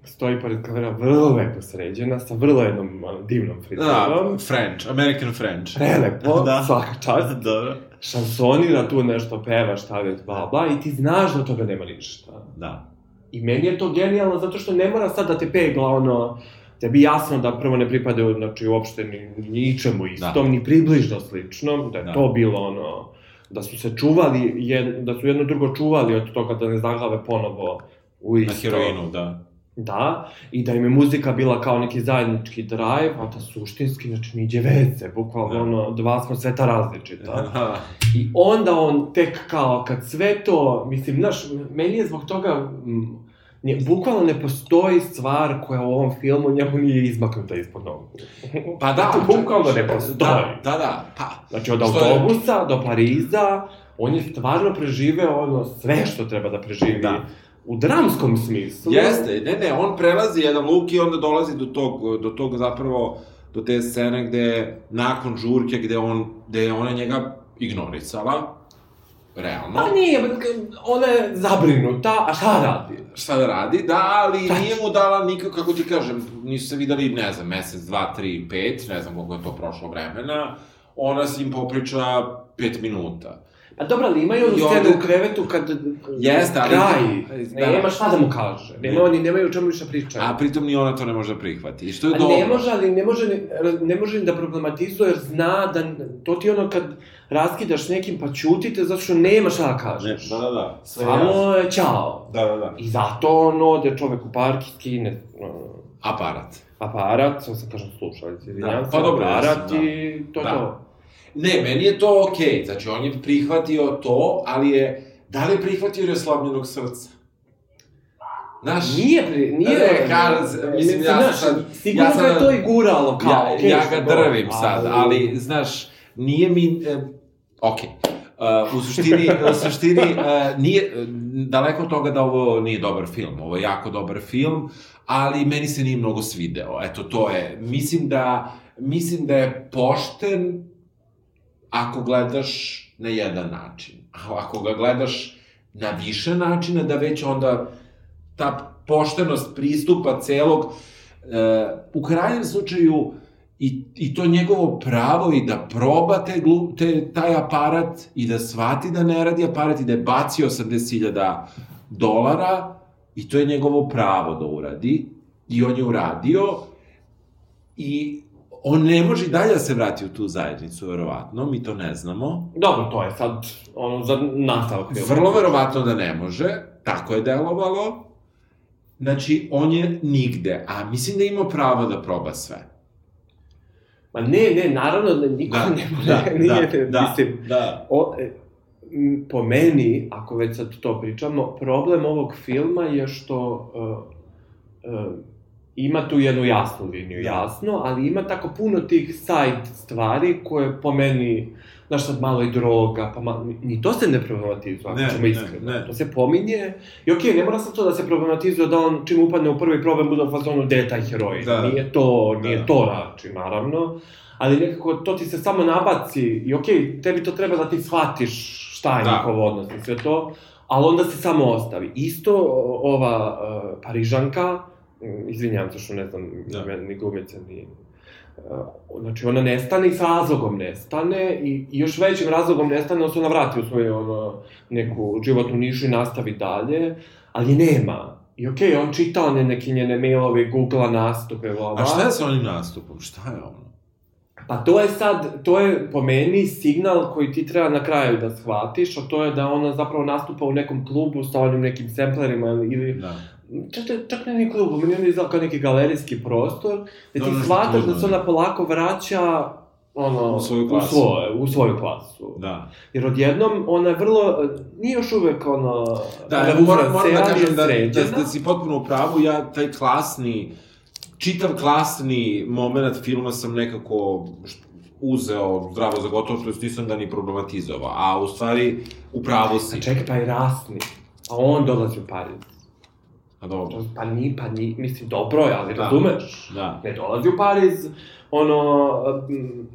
stoji pored kamera vrlo lepo sređena, sa vrlo jednom ono, divnom frizurom. Da, French, American French. Prelepo, Da. svaka čast. Dobro. Šansonira tu nešto, peva, šta već, bla, bla, i ti znaš da toga nema ništa. Da. I meni je to genijalno, zato što ne mora sad da te pegla, ono, tebi jasno da prvo ne pripadaju, znači, uopšte ni, ničemu istom, ni približno sličnom, da je Da. to bilo, ono, da su se čuvali, jed, da su jedno drugo čuvali od toga da ne zaglave ponovo u Na isto. heroinu, da. Da, i da im je muzika bila kao neki zajednički drive, a da suštinski, znači, niđe veze, bukvalno, Da. ono, dva smo sveta različita. Da. I onda on tek kao, kad sve to, mislim, znaš, meni je zbog toga, m, nje, bukvalno ne postoji stvar koja u ovom filmu njemu nije izmaknuta ispod nogu. Pa da, to bukvalno ne postoji. Da, da, da, pa. Znači, od Što je- autobusa do Pariza, on je stvarno preživeo ono sve što treba da preživi. Da. U dramskom smislu. Jeste, ne, ne, on prelazi jedan luk i onda dolazi do tog, do tog zapravo, do te scene gde, nakon žurke, gde on, gde je ona njega ignorisala, realno. Pa nije, ona je zabrinuta, a šta radi? šta da radi, da, ali Šta nije mu dala nikako, kako ti kažem, nisu se videli, ne znam, mesec, dva, tri, pet, ne znam koliko je to prošlo vremena, ona s njim popriča pet minuta. Pa dobro, ali imaju onu I scenu u krevetu kad... Jeste, ali- Kraj, Da. nema šta da mu kaže. Nema, Ne. oni nemaju o čemu više pričaju. A pritom ni ona to ne može da prihvati. I što je A dobro. ne može, ali ne može, ne može da problematizuje, jer zna da, to ti ono kad raskidaš nekim pa ćutite, zato što nema šta da kažeš. Da, da, da. Sve. Samo je čao. Da, da, da. I zato ono, ode čovek u park i skine Aparat. aparat, sam kažem slušalice, izvinjam Da, se, pa dobro, aparat da. i to je Da. to. Ne, meni je to okej, znači on je prihvatio to, ali je, da li je prihvatio jer je srca? Znaš, Nije, pri, nije... Ne, kaže, mislim, ja sam znaš, sad- Sigurno ja sam- je to i guralo, kao, ja, okej, ja ga drvim sad, ali, znaš, nije mi... E, ok. Uh, u suštini, u suštini uh, nije, e, daleko od toga da ovo nije dobar film, ovo je jako dobar film, ali meni se nije mnogo svideo, eto to je, mislim da, mislim da je pošten ako gledaš na jedan način, a ako ga gledaš na više načina, da već onda ta poštenost pristupa celog, uh, u krajnjem slučaju, I, I to njegovo pravo i da proba te, te, taj aparat i da shvati da ne radi aparat i da je bacio 80.000 dolara i to je njegovo pravo da uradi i on je uradio i on ne može i dalje da se vrati u tu zajednicu, verovatno, mi to ne znamo. Dobro, to je sad, ono, za nastavak. Vrlo verovatno da ne može, tako je delovalo. Znači, on je nigde, a mislim da ima pravo da proba sve. Ma ne, ne, naravno da niko ne može, nije, da, mislim, da. o, e, po meni, ako već sad to pričamo, problem ovog filma je što uh, uh, ima tu jednu jasnu liniju, Da. jasno, ali ima tako puno tih side stvari koje po meni, znaš sad malo i droga, pa malo, ni to se ne problematizuje, ako ćemo iskreno. ne. To se pominje, i okej, ne mora sad to da se problematizuje da on čim upadne u prvi problem bude u fazonu gde je taj heroj. Da. Nije to, nije Da. to način, naravno. Ali nekako to ti se samo nabaci i okej, tebi to treba da ti shvatiš šta je Da. njihov odnos i sve to, ali onda se samo ostavi. Isto ova uh, Parižanka, izvinjam se što ne znam Da. da. ni glumice, ni Uh, znači, ona nestane i s razlogom nestane i, i još većim razlogom nestane, on se ona vrati u svoju ono, neku životnu nišu i nastavi dalje, ali nema. I okej, okay, on čita one neke njene mailove, googla nastupe, bla, bla. A šta je sa onim nastupom? Šta je ono? Pa to je sad, to je po meni signal koji ti treba na kraju da shvatiš, a to je da ona zapravo nastupa u nekom klubu sa onim nekim samplerima ili... Da. Čak, čak ne ni klubu, meni on izgleda kao neki galerijski prostor, da ti shvataš što da se ona polako vraća ono, U svoju U, klasu. svoje, u svoju klasu. Da. Jer odjednom ona je vrlo, nije još uvek ono... Da, evo, moram, moram da kažem da, da, da si potpuno u pravu, ja taj klasni, čitav klasni moment filma sam nekako uzeo zdravo za gotovo, to jest nisam ga ni problematizovao, a u stvari, u pravu si. A čekaj, pa i rasni. A on dolazi u Pariz. A dobro. Pa ni, pa ni, mislim, dobro je, ali Da. razumeš? Da. Ne dolazi u Pariz, ono, mm,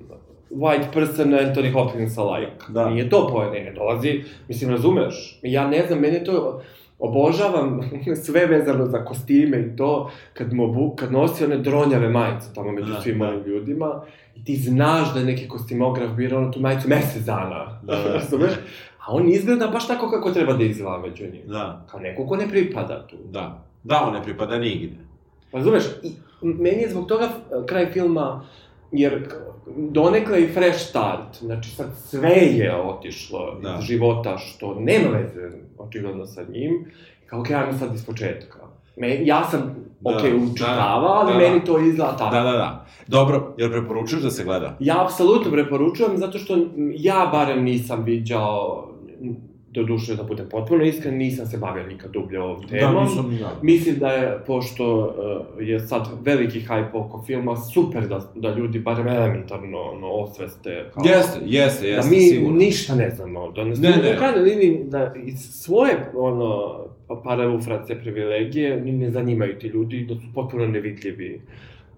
white person Anthony Hopkins like. Da. Nije to poje, ne, dolazi, mislim, razumeš? Ja ne znam, mene to, obožavam sve vezano za kostime i to, kad, mu obu, kad nosi one dronjave majice tamo među Da, svim da. onim ljudima, i ti znaš da je neki kostimograf birao ono tu majicu mesec dana, Da, da. razumeš? A on izgleda baš tako kako treba da izgleda među njima. Da. Kao neko ko ne pripada tu. Da. Da, on ne pripada nigde. Razumeš? I meni je zbog toga eh, kraj filma, jer donekle i fresh start, znači sad sve je otišlo Da. iz života što nema veze očigledno sa njim, kao okej, ajmo sad iz početka. Me, ja sam, Da, okej, da, učitavao, ali da, meni to izgleda tako. Da, da, da. Dobro, jel preporučuješ da se gleda? Ja apsolutno preporučujem, zato što ja barem nisam viđao, do duše da budem potpuno iskren, nisam se bavio nikad dublje ovom temom. ni ja. Mislim da je, pošto uh, je sad veliki hype oko filma, super da, da ljudi barem elementarno ono, osveste. Kao, Jeste, jeste, Da jeste, mi sigurno. ništa ne znamo. Da Ne, ne, ne. Krajnjoj liniji, da iz svoje, ono, paraufrace privilegije, ni ne zanimaju ti ljudi, da su potpuno nevidljivi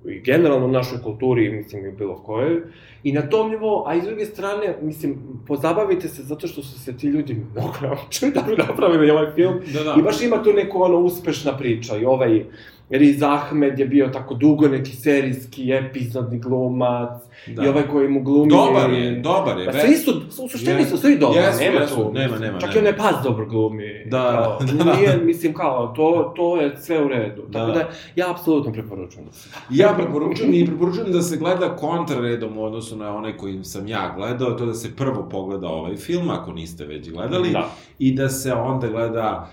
i generalno u našoj kulturi, mislim i bilo kojoj. I na tom nivou, a i s druge strane, mislim, pozabavite se zato što su se ti ljudi mnogo naučili da bi napravili ovaj film. Da, da. I baš ima tu neku ono uspešna priča i ovaj Riz Ahmed je bio tako dugo neki serijski, epizodni glumac Da. i ovaj koji mu glumi... Dobar je, dobar je. Pa svi su, u suštini Jesu. su svi dobri, Jesu, nema jesu, tu. nema, nema, Čak nema. i onaj pas dobro glumi. Da, kao, da. Nije, mislim, kao, to, to je sve u redu. Da, Tako da. da, ja apsolutno preporučujem. Ja preporučujem i preporučujem da se gleda kontraredom u odnosu na onaj koji sam ja gledao, to da se prvo pogleda ovaj film, ako niste već gledali, Da. i da se onda gleda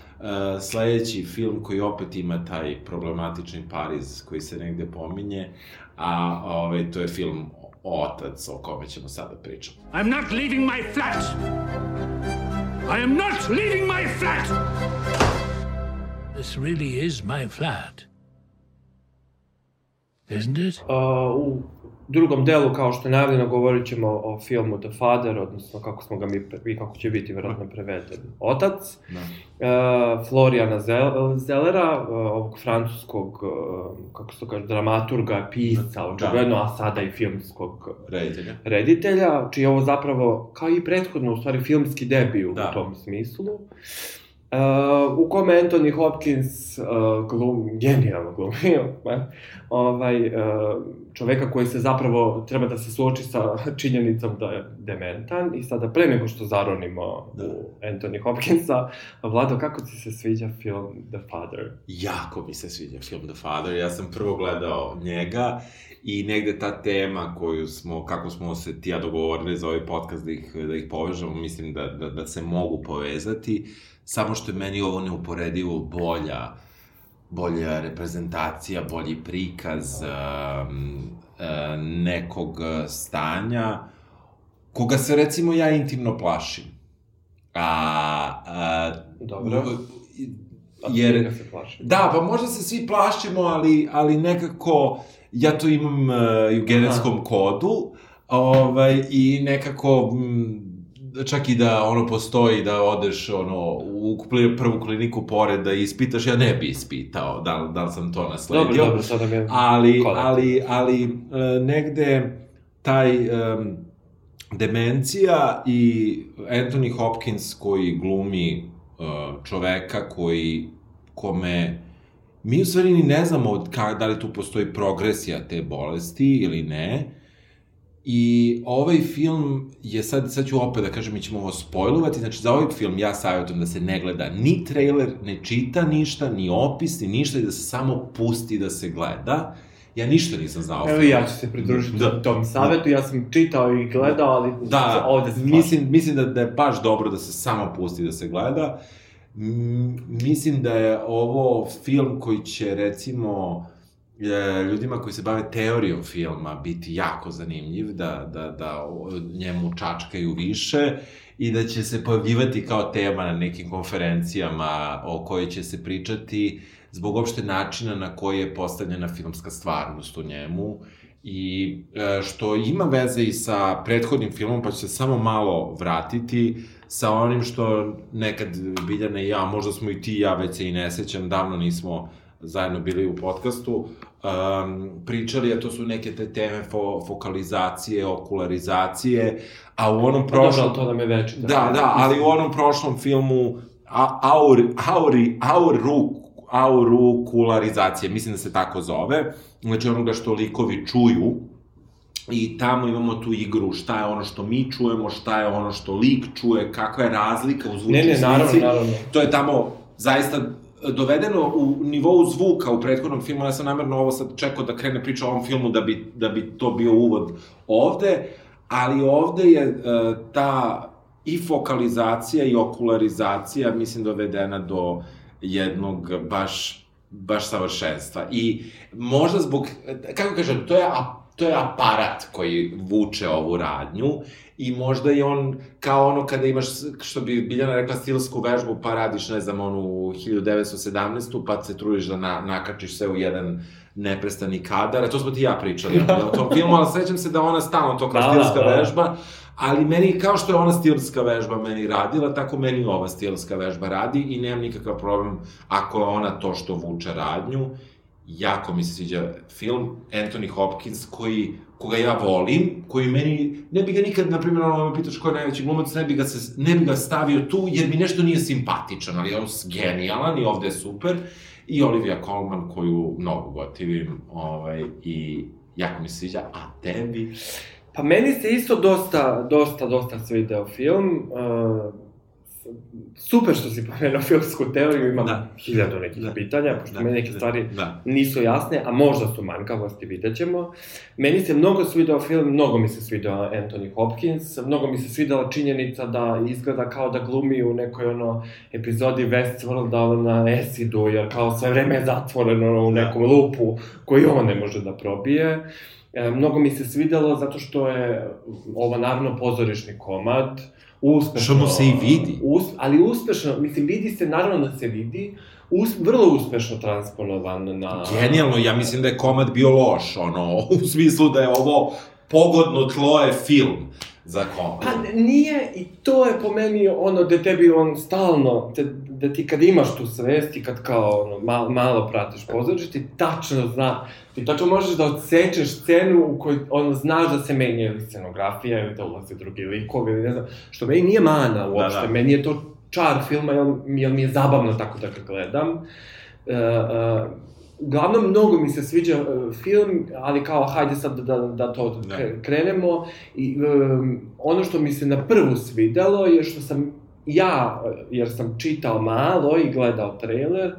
sledeći film koji opet ima taj problematični Pariz koji se negde pominje, a ovaj, to je film Otac, o kome ćemo sada pričati. I'm not leaving my flat. I am not leaving my flat. This really is my flat. Isn't it? Uh, u drugom delu, kao što je najavljeno, govorit ćemo o filmu The Father, odnosno kako smo ga mi, i kako će biti verovatno preveden. Otac. Da. uh, Florijana Zel- Zellera, uh, ovog francuskog, uh, kako se to kaže, dramaturga, pisca, očigledno, a sada i filmskog Reditelja. reditelja, čiji je ovo zapravo, kao i prethodno, u stvari, filmski debiju Da. u tom smislu. Uh, u kome Anthony Hopkins uh, glum, genijalno glumi, ne? ovaj, uh, čoveka koji se zapravo treba da se suoči sa činjenicom da je dementan i sada pre nego što zaronimo Da. u Anthony Hopkinsa, Vlado, kako ti se sviđa film The Father? Jako mi se sviđa film The Father, ja sam prvo gledao njega i negde ta tema koju smo, kako smo se ti ja dogovorili za ovaj podcast da ih, da ih povežemo, mislim da, da, da se mogu povezati, samo što je meni ovo neuporedivo bolja, bolja reprezentacija, bolji prikaz um, uh, nekog stanja koga se recimo ja intimno plašim. A, a Dobro. A jer? Da, pa možda se svi plašimo, ali, ali nekako ja to imam uh, i u genetskom kodu, ovaj, i nekako m, čak i da ono postoji da odeš ono u prvu kliniku pored da ispitaš, ja ne bi ispitao da, da li sam to nasledio. Dobro, dobro, sada mi je... Ali, ali, ali e, negde taj um, demencija i Anthony Hopkins koji glumi uh, čoveka koji kome mi u stvari ni ne znamo ka, da li tu postoji progresija te bolesti ili ne. I ovaj film je sad, sad ću opet da kažem, mi ćemo ovo spojlovati, znači za ovaj film ja savjetujem da se ne gleda ni trailer, ne čita ništa, ni opis, ni ništa, i da se samo pusti da se gleda. Ja ništa nisam znao. Evo ja ću se pridružiti da. tom savjetu, ja sam čitao i gledao, ali da, ovde se mislim, mislim da, da je baš dobro da se samo pusti da se gleda. M, mislim da je ovo film koji će recimo ljudima koji se bave teorijom filma biti jako zanimljiv, da, da, da njemu čačkaju više i da će se pojavljivati kao tema na nekim konferencijama o kojoj će se pričati zbog opšte načina na koji je postavljena filmska stvarnost u njemu i e, što ima veze i sa prethodnim filmom, pa ću se samo malo vratiti sa onim što nekad Biljana i ja, možda smo i ti i ja, već se i ne sećam, davno nismo zajedno bili u podcastu, um, pričali, a to su neke te teme fo, fokalizacije, okularizacije, a u onom prošlom... Pa dobro, to nam je već. Da, da, da, ali u onom prošlom filmu a, aur, auri, auru, aurukularizacije, mislim da se tako zove, znači onoga što likovi čuju, i tamo imamo tu igru, šta je ono što mi čujemo, šta je ono što lik čuje, kakva je razlika u zvučnoj Ne, ne, naravno, naravno. To je tamo zaista dovedeno u nivou zvuka u prethodnom filmu, ja sam namerno ovo sad čekao da krene priča o ovom filmu da bi, da bi to bio uvod ovde, ali ovde je uh, ta i fokalizacija i okularizacija, mislim, dovedena do jednog baš baš savršenstva. I možda zbog, kako kažem, to je, to je aparat koji vuče ovu radnju i možda je on kao ono kada imaš, što bi Biljana rekla, stilsku vežbu, pa radiš, ne znam, onu 1917. pa se trudiš da na, nakačiš sve u jedan neprestani kadar, a to smo ti ja pričali o tom filmu, ali sećam se da ona stalno to kao da, stilska da, da. vežba, ali meni, kao što je ona stilska vežba meni radila, tako meni ova stilska vežba radi i nemam nikakav problem ako ona to što vuče radnju. Jako mi se sviđa film Anthony Hopkins koji koga ja volim, koji meni, ne bi ga nikad, na primjer, ono me pitaš ko je najveći glumac, ne bi ga, se, ne bi ga stavio tu, jer mi nešto nije simpatičan, ali on je genijalan i ovde je super. I Olivia Colman, koju mnogo gotivim, ovaj, i jako mi se sviđa, a tebi? Pa meni se isto dosta, dosta, dosta svideo film. Uh, super što si pomenuo filmsku teoriju, imam da. hiljadu nekih da. pitanja, pošto da. meni neke stvari da. nisu jasne, a možda su manjkavosti, vidjet ćemo. Meni se mnogo svidao film, mnogo mi se svidao Anthony Hopkins, mnogo mi se svidala činjenica da izgleda kao da glumi u nekoj ono epizodi Westworlda na Esidu, jer kao sve vreme je zatvoreno u da. nekom lupu koji on ne može da probije. E, mnogo mi se svidelo zato što je ovo naravno pozorišni komad, uspešno... Što mu se i vidi. Us, ali uspešno, mislim, vidi se, naravno da se vidi, us, vrlo uspešno transponovan na... Genijalno, ja mislim da je komad bio loš, ono, u smislu da je ovo pogodno tlo je film za komad. Pa nije, i to je po meni ono da tebi on stalno, da, da ti kad imaš tu svest i kad kao ono, malo, malo pratiš pozorište, ti tačno zna, ti tačno možeš da odsečeš scenu u kojoj ono, znaš da se menja ili scenografija ili da ulaze drugi likovi ili ne znam, što meni nije mana uopšte, da, da. meni je to čar filma, jer, jer mi je zabavno tako da ga gledam. Uh, uh, uglavnom, mnogo mi se sviđa uh, film, ali kao, hajde sad da, da to da. krenemo. I, um, ono što mi se na prvu svidelo je što sam ja, jer sam čitao malo i gledao trailer,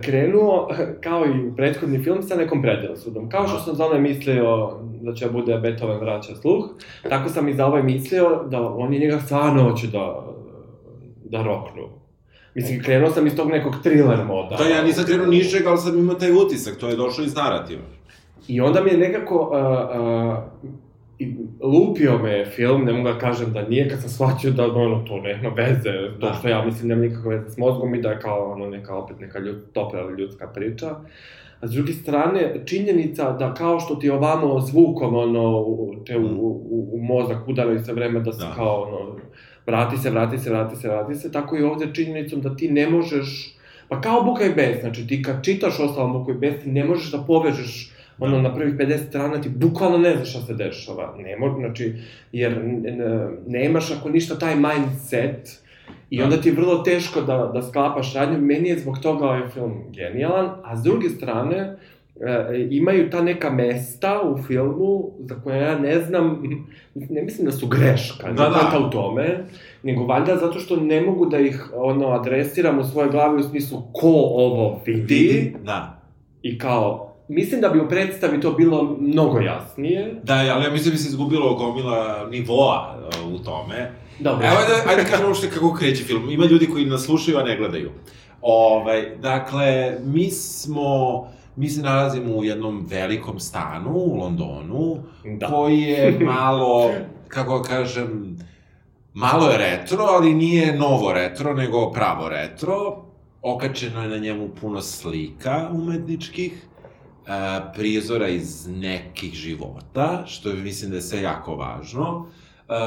krenuo, kao i u prethodni film, sa nekom predrasudom. Kao što sam za ovaj mislio da će bude Beethoven vraća sluh, tako sam i za ovaj mislio da oni njega stvarno hoće da, da roknu. Mislim, krenuo sam iz tog nekog thriller moda. Da, ja nisam krenuo ničeg, ali sam imao taj utisak, to je došlo iz narativa. I onda mi je nekako, uh, uh, i lupio me film, ne mogu da kažem da nije, kad sam shvatio da ono, to nema veze, to da. što ja mislim nema nikakve veze s mozgom i da je kao ono, neka opet neka ljud, topla ljudska priča. A s druge strane, činjenica da kao što ti ovamo zvukom, ono, te u, mm. u, u mozak udaraju se vreme da se da. kao, ono, vrati se, vrati se, vrati se, vrati se, tako i ovde činjenicom da ti ne možeš, pa kao Buka i Bes, znači ti kad čitaš ostalo Buka i Bes, ti ne možeš da povežeš ono, na prvih 50 strana ti bukvalno ne znaš šta se dešava. Ne može, znači, jer nemaš ako ništa taj mindset I Da. onda ti je vrlo teško da, da sklapaš radnju. Meni je zbog toga ovaj film genijalan, a s druge strane, e, imaju ta neka mesta u filmu za koje ja ne znam, ne mislim da su greška, Da, da, da. da. u tome, nego valjda zato što ne mogu da ih ono, adresiram u svojoj glavi u smislu ko ovo vidi Da. i kao, mislim da bi u predstavi to bilo mnogo jasnije. Da, ali ja mislim da bi se izgubilo gomila nivoa uh, u tome. Dobro. Evo ajde, ajde kažemo uopšte kako kreće film. Ima ljudi koji nas slušaju, a ne gledaju. Ovaj, dakle, mi smo, mi se nalazimo u jednom velikom stanu u Londonu, Da. koji je malo, kako da kažem, malo je retro, ali nije novo retro, nego pravo retro. Okačeno je na njemu puno slika umetničkih, e, prizora iz nekih života, što mislim da je sve jako važno.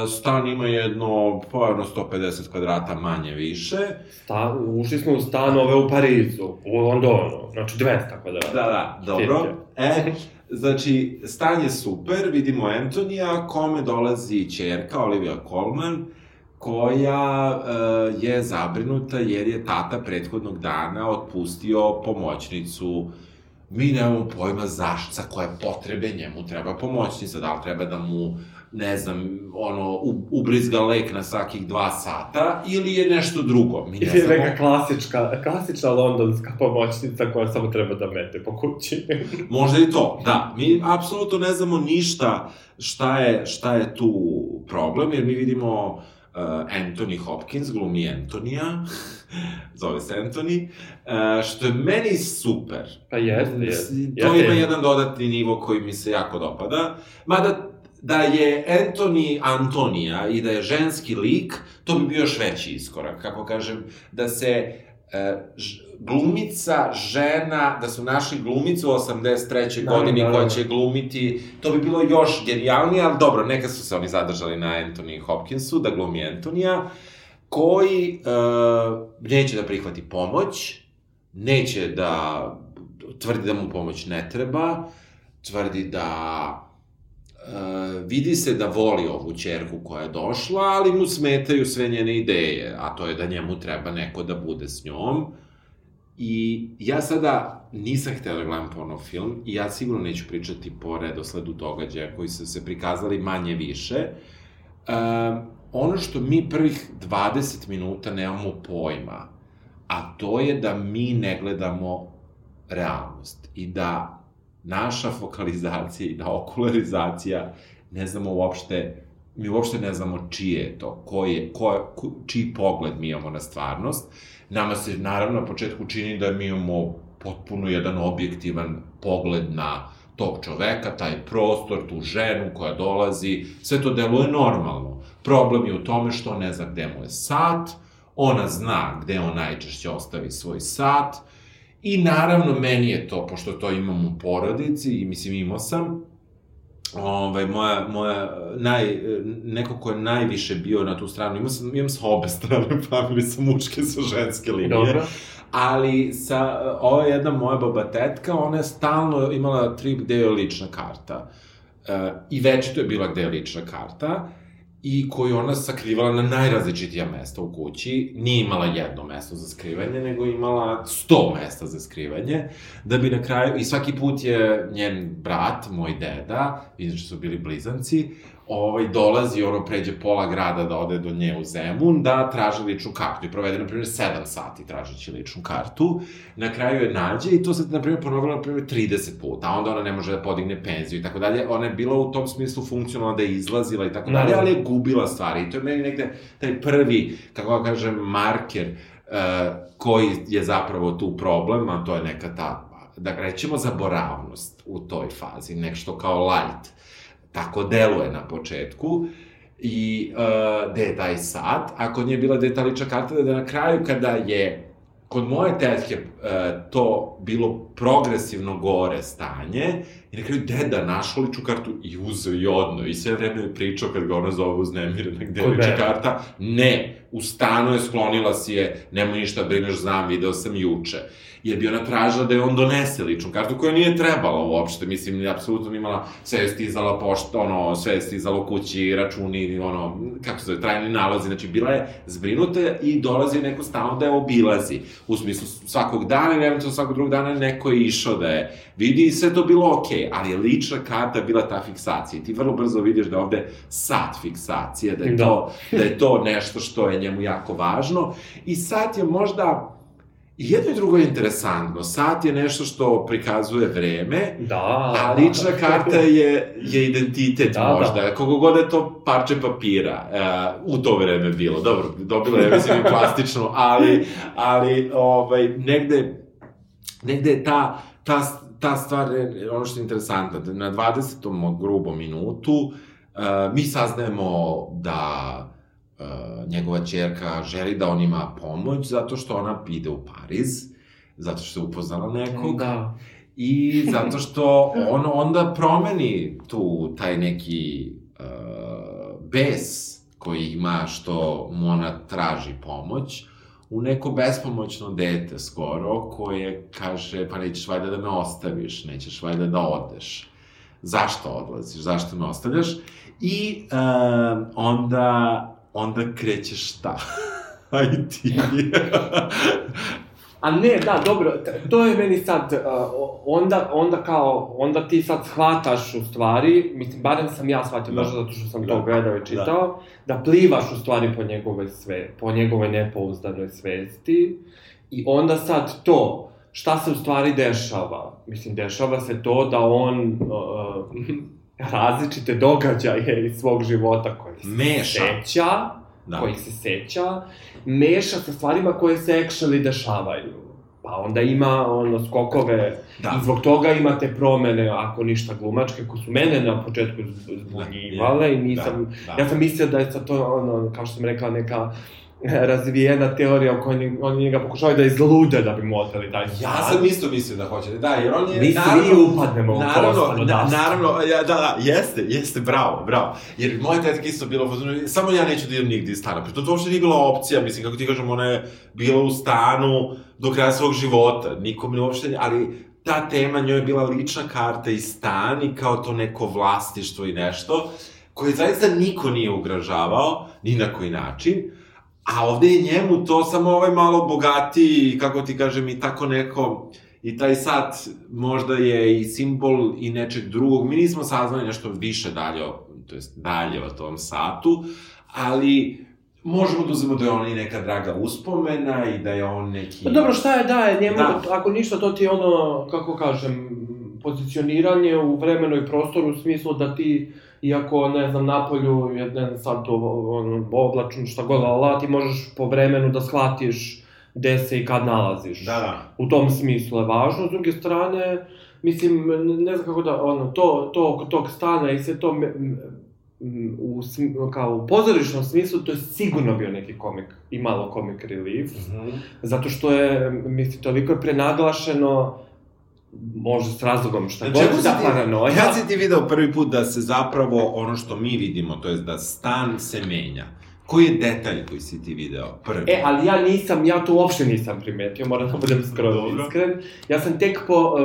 Stan ima jedno, pa jedno 150 kvadrata manje više. Sta, ušli smo u stanove u Parizu, u Londonu, znači 200 kvadrata. Da, da, dobro. E, znači, stan je super, vidimo Antonija, kome dolazi čerka Olivia Colman, koja e, je zabrinuta jer je tata prethodnog dana otpustio pomoćnicu mi nemamo pojma zašto, za koje potrebe njemu treba pomoćnica, da li treba da mu, ne znam, ono, ubrizga lek na svakih dva sata, ili je nešto drugo, mi ne Ili je znamo. neka klasička, klasična londonska pomoćnica koja samo treba da mete po kući. Možda i to, da. Mi apsolutno ne znamo ništa šta je, šta je tu problem, jer mi vidimo uh, Anthony Hopkins, glumi Antonija, zove se Anthony, uh, što je meni super. Pa jeste, jeste. To Jeste. ima jedan dodatni nivo koji mi se jako dopada. Mada, da je Anthony Antonija i da je ženski lik, to bi bio još veći iskorak. Kako kažem, da se glumica, žena, da su našli glumicu u 83. Da, godini da, da. koja će glumiti, to bi bilo još genijalnije, ali dobro, neka su se oni zadržali na Anthony Hopkinsu, da glumi Antonija, koji e, neće da prihvati pomoć, neće da tvrdi da mu pomoć ne treba, tvrdi da e, vidi se da voli ovu čerku koja je došla, ali mu smetaju sve njene ideje, a to je da njemu treba neko da bude s njom. I ja sada nisam htela da gledam porno film i ja sigurno neću pričati po redosledu događaja koji su se prikazali manje više. E, ono što mi prvih 20 minuta nemamo pojma, a to je da mi ne gledamo realnost i da naša fokalizacija i da okularizacija ne znamo uopšte mi uopšte ne znamo čije je to, ko je, ko, je- ko, čiji pogled mi imamo na stvarnost. Nama se naravno na početku čini da mi imamo potpuno jedan objektivan pogled na tog čoveka, taj prostor, tu ženu koja dolazi, sve to deluje normalno. Problem je u tome što ne zna gde mu je sat, ona zna gde on najčešće ostavi svoj sat, I naravno, meni je to, pošto to imam u porodici, i mislim imao sam, ovaj, moja, moja, naj, neko ko je najviše bio na tu stranu, imao sam, imam sa obe strane u familiji, sa muške, sa ženske linije. Dobro. Ali sa, ova jedna moja baba tetka, ona je stalno imala trip gde je lična karta. E, I već to je bila gde je lična karta i koju ona sakrivala na najrazličitija mesta u kući. Nije imala jedno mesto za skrivanje, nego imala sto mesta za skrivanje, da bi na kraju, i svaki put je njen brat, moj deda, što su bili blizanci, ovaj, dolazi, ono, pređe pola grada da ode do nje u Zemun, da traži ličnu kartu. I provede, na primjer, 7 sati tražeći ličnu kartu. Na kraju je nađe i to se, na primjer, ponovilo, na primjer, 30 puta. A onda ona ne može da podigne penziju i tako dalje. Ona je bila u tom smislu funkcionalna da je izlazila i tako dalje, Naravno. ali je gubila stvari. I to je meni negde taj prvi, kako da kažem, marker uh, koji je zapravo tu problem, a to je neka ta da rećemo zaboravnost u toj fazi, nešto kao light tako deluje na početku, i uh, gde je taj sat, a kod nje je bila detalična karta da na kraju kada je kod moje tetke uh, to bilo progresivno gore stanje, i na kraju deda našao ličnu kartu i uzeo i odno, i sve vreme je pričao kad ga ona zove uznemirena gde je lična mene. karta, ne, u stanu je, sklonila si je, nemoj ništa brineš, znam, video sam juče. Jer bi ona tražila da je on donese ličnu kartu koja nije trebala uopšte, mislim, apsolutno imala, sve je stizala pošta, ono, sve je stizalo kući, računi, ono, kako se zove, trajni nalazi, znači bila je zbrinuta i dolazi neko stalno da je obilazi, u smislu svakog dana ili eventualno svakog drugog dana neko je išao da je vidi i sve to bilo okej, okay, ali je lična karta bila ta fiksacija. I ti vrlo brzo vidiš da je ovde sat fiksacija, da je, da. To, da je to nešto što je njemu jako važno. I sat je možda I jedno i drugo je interesantno. Sat je nešto što prikazuje vreme, da, a lična karta je, je identitet da, da. možda. Da. Kogo god je to parče papira uh, u to vreme bilo. Dobro, dobilo je, mislim, i plastično, ali, ali ovaj, negde, negde je ta, ta, ta stvar, ono što je interesantno, na 20. grubo minutu uh, mi saznajemo da njegova čerka želi da on ima pomoć zato što ona ide u Pariz, zato što je upoznala nekog. Da. I zato što on onda promeni tu taj neki uh, bes koji ima što mu ona traži pomoć u neko bespomoćno dete skoro koje kaže pa nećeš valjda da me ostaviš, nećeš valjda da odeš. Zašto odlaziš, zašto me ostavljaš? I uh, onda onda krećeš šta? Aj ti. A ne, da, dobro, to je meni sad, uh, onda, onda kao, onda ti sad shvataš u stvari, mislim, barem sam ja shvatio, da. možda zato što sam da. to gledao i čitao, da. da plivaš u stvari po njegove sve, po njegove nepouzdanoj svesti, i onda sad to, šta se u stvari dešava? Mislim, dešava se to da on uh, različite događaje iz svog života koje se Meša. seća, da. kojih se seća, meša sa stvarima koje se actually dešavaju. Pa onda ima ono skokove da. i zbog toga imate promene, ako ništa glumačke, koje su mene na početku zbunjivale da, i nisam, da, da. ja sam mislio da je sa to ono, kao što sam rekla, neka razvijena teorija u kojoj oni njega pokušavaju da izlude da bi mu oteli taj Ja sam isto mislio da hoće. Da, jer on je... Mi svi upadnemo u naravno, to na, naravno, ja, da, da, jeste, jeste, bravo, bravo. Jer moja tetka isto bila u samo ja neću da idem nigde iz stana. Pritom to uopšte nije bila opcija, mislim, kako ti kažem, ona je bila u stanu do kraja svog života. Nikom ne uopšte, ali ta tema njoj je bila lična karta i stan i kao to neko vlastištvo i nešto, koje zaista niko nije ugražavao, ni na koji način, A ovde je njemu to samo ovaj malo bogatiji, kako ti kažem, i tako neko... I taj sat možda je i simbol i nečeg drugog. Mi nismo saznali nešto više dalje, to jest dalje o tom satu, ali možemo da uzmemo da je on i neka draga uspomena i da je on neki... Pa dobro, šta je da je njemu, da. ako ništa, to ti je ono, kako kažem, pozicioniranje u vremenu i prostoru u smislu da ti iako, ne znam, napolju jedan sad to, on, oblačno, šta god, ali ti možeš po vremenu da shvatiš gde se i kad nalaziš. Da, da. U tom smislu je važno. S druge strane, mislim, ne znam kako da, ono, to, to oko tog stana i sve to, u, kao u pozorišnom smislu, to je sigurno bio neki komik, i malo comic relief, mm -hmm. zato što je, mislim, toliko je prenaglašeno, možda s razlogom šta god da paranoja. Kad si ti video prvi put da se zapravo ono što mi vidimo, to je da stan se menja? Koji je detalj koji si ti video prvi? E, ali ja nisam, ja to uopšte nisam primetio, moram da budem skoro iskren. Ja sam tek po,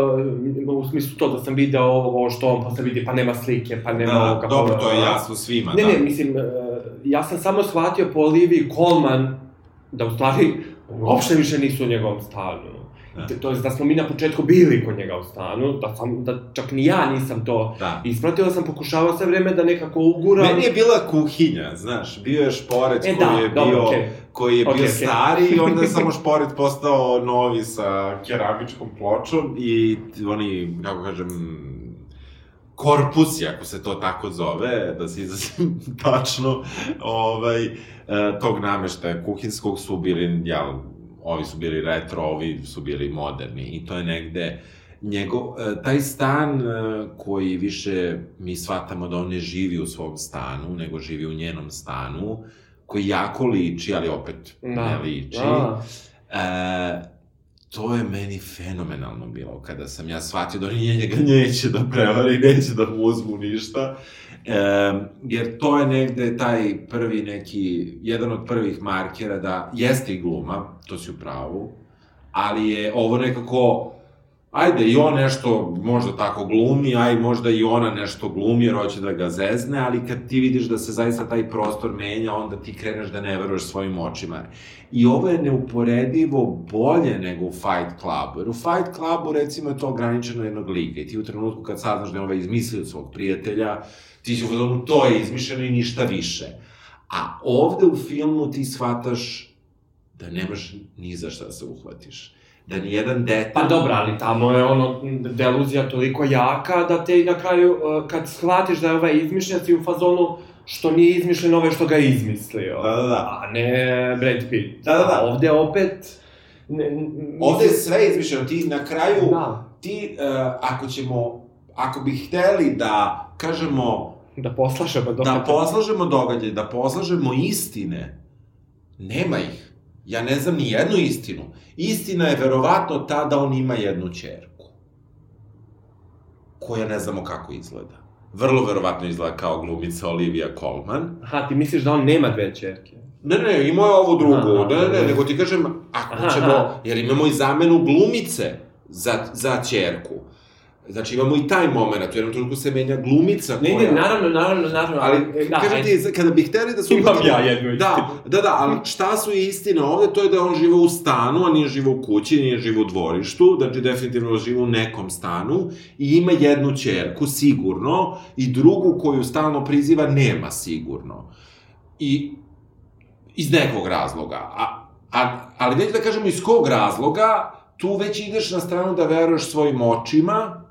uh, u smislu to da sam video ovo što on posle vidi, pa nema slike, pa nema da, ovoga. Dobro, to je jasno svima, ne, da. Ne, mislim, uh, ja sam samo shvatio po Oliviji Colman da u stvari uopšte više nisu u njegovom stanu. Da. To je da smo mi na početku bili kod njega u stanu, da, sam, da čak ni ja nisam to da. ispratila, sam pokušavao sve vreme da nekako uguram. Meni je bila kuhinja, znaš, bio je šporet e, koji, da, je dobro, bio, okay. koji je okay, bio okay. stari i onda je samo šporet postao novi sa keramičkom pločom i oni, kako kažem, korpusi, ako se to tako zove, da se izrazim tačno, ovaj, e, tog nameštaja kuhinskog su bili, jel, ovi su bili retro, ovi su bili moderni i to je negde njegov, e, taj stan e, koji više mi shvatamo da on ne živi u svom stanu, nego živi u njenom stanu, koji jako liči, ali opet da. ne liči. Da. E, to je meni fenomenalno bilo, kada sam ja shvatio da oni njega neće da prevari, neće da mu uzmu ništa. E, jer to je negde taj prvi neki, jedan od prvih markera da jeste i gluma, to si u pravu, ali je ovo nekako, ajde, i on nešto možda tako glumi, aj možda i ona nešto glumi jer hoće da ga zezne, ali kad ti vidiš da se zaista taj prostor menja, onda ti kreneš da ne veruješ svojim očima. I ovo je neuporedivo bolje nego u Fight Clubu, jer u Fight Clubu recimo je to ograničeno jednog lika i ti u trenutku kad saznaš da je ovaj izmislio svog prijatelja, ti si u to je izmišljeno i ništa više. A ovde u filmu ti shvataš da nemaš ni za šta da se uhvatiš. Da ni jedan detalj... Pa dobro, ali tamo je ono, deluzija toliko jaka da te na kraju, uh, kad shvatiš da je ovaj izmišljen, si u fazonu što nije izmišljen ovaj što ga je izmislio. Da, da, da. A ne Brad Pitt. Da, da, da. A ovde opet... Ne, mislim, Ovde je sve izmišljeno, ti na kraju, Da. ti, uh, ako ćemo, ako bi hteli da, kažemo, Da poslašemo da događaj. poslažemo događaj, da poslažemo istine, nema ih. Ja ne znam ni jednu istinu. Istina je verovatno ta da on ima jednu čerku. Koja ne znamo kako izgleda. Vrlo verovatno izgleda kao glumica Olivia Colman. Aha, ti misliš da on nema dve čerke? Ne, ne, imao je ovu drugu, Aha, ne, ne, ne, nego ti kažem, ako Aha, ćemo, aha. jer imamo i zamenu glumice za, za čerku. Znači imamo i taj moment, u jednom trenutku se menja glumica Ne, koja... ne, naravno, naravno, naravno. Ali, da, kažem ti, kada bi hteli da se Imam ja jednu Da, da, da, ali šta su istine ovde, to je da on žive u stanu, a nije živo u kući, nije živo u dvorištu, znači definitivno žive u nekom stanu i ima jednu čerku, sigurno, i drugu koju stalno priziva nema sigurno. I iz nekog razloga. A, a, ali neću da kažemo iz kog razloga, tu već ideš na stranu da veruješ svojim očima,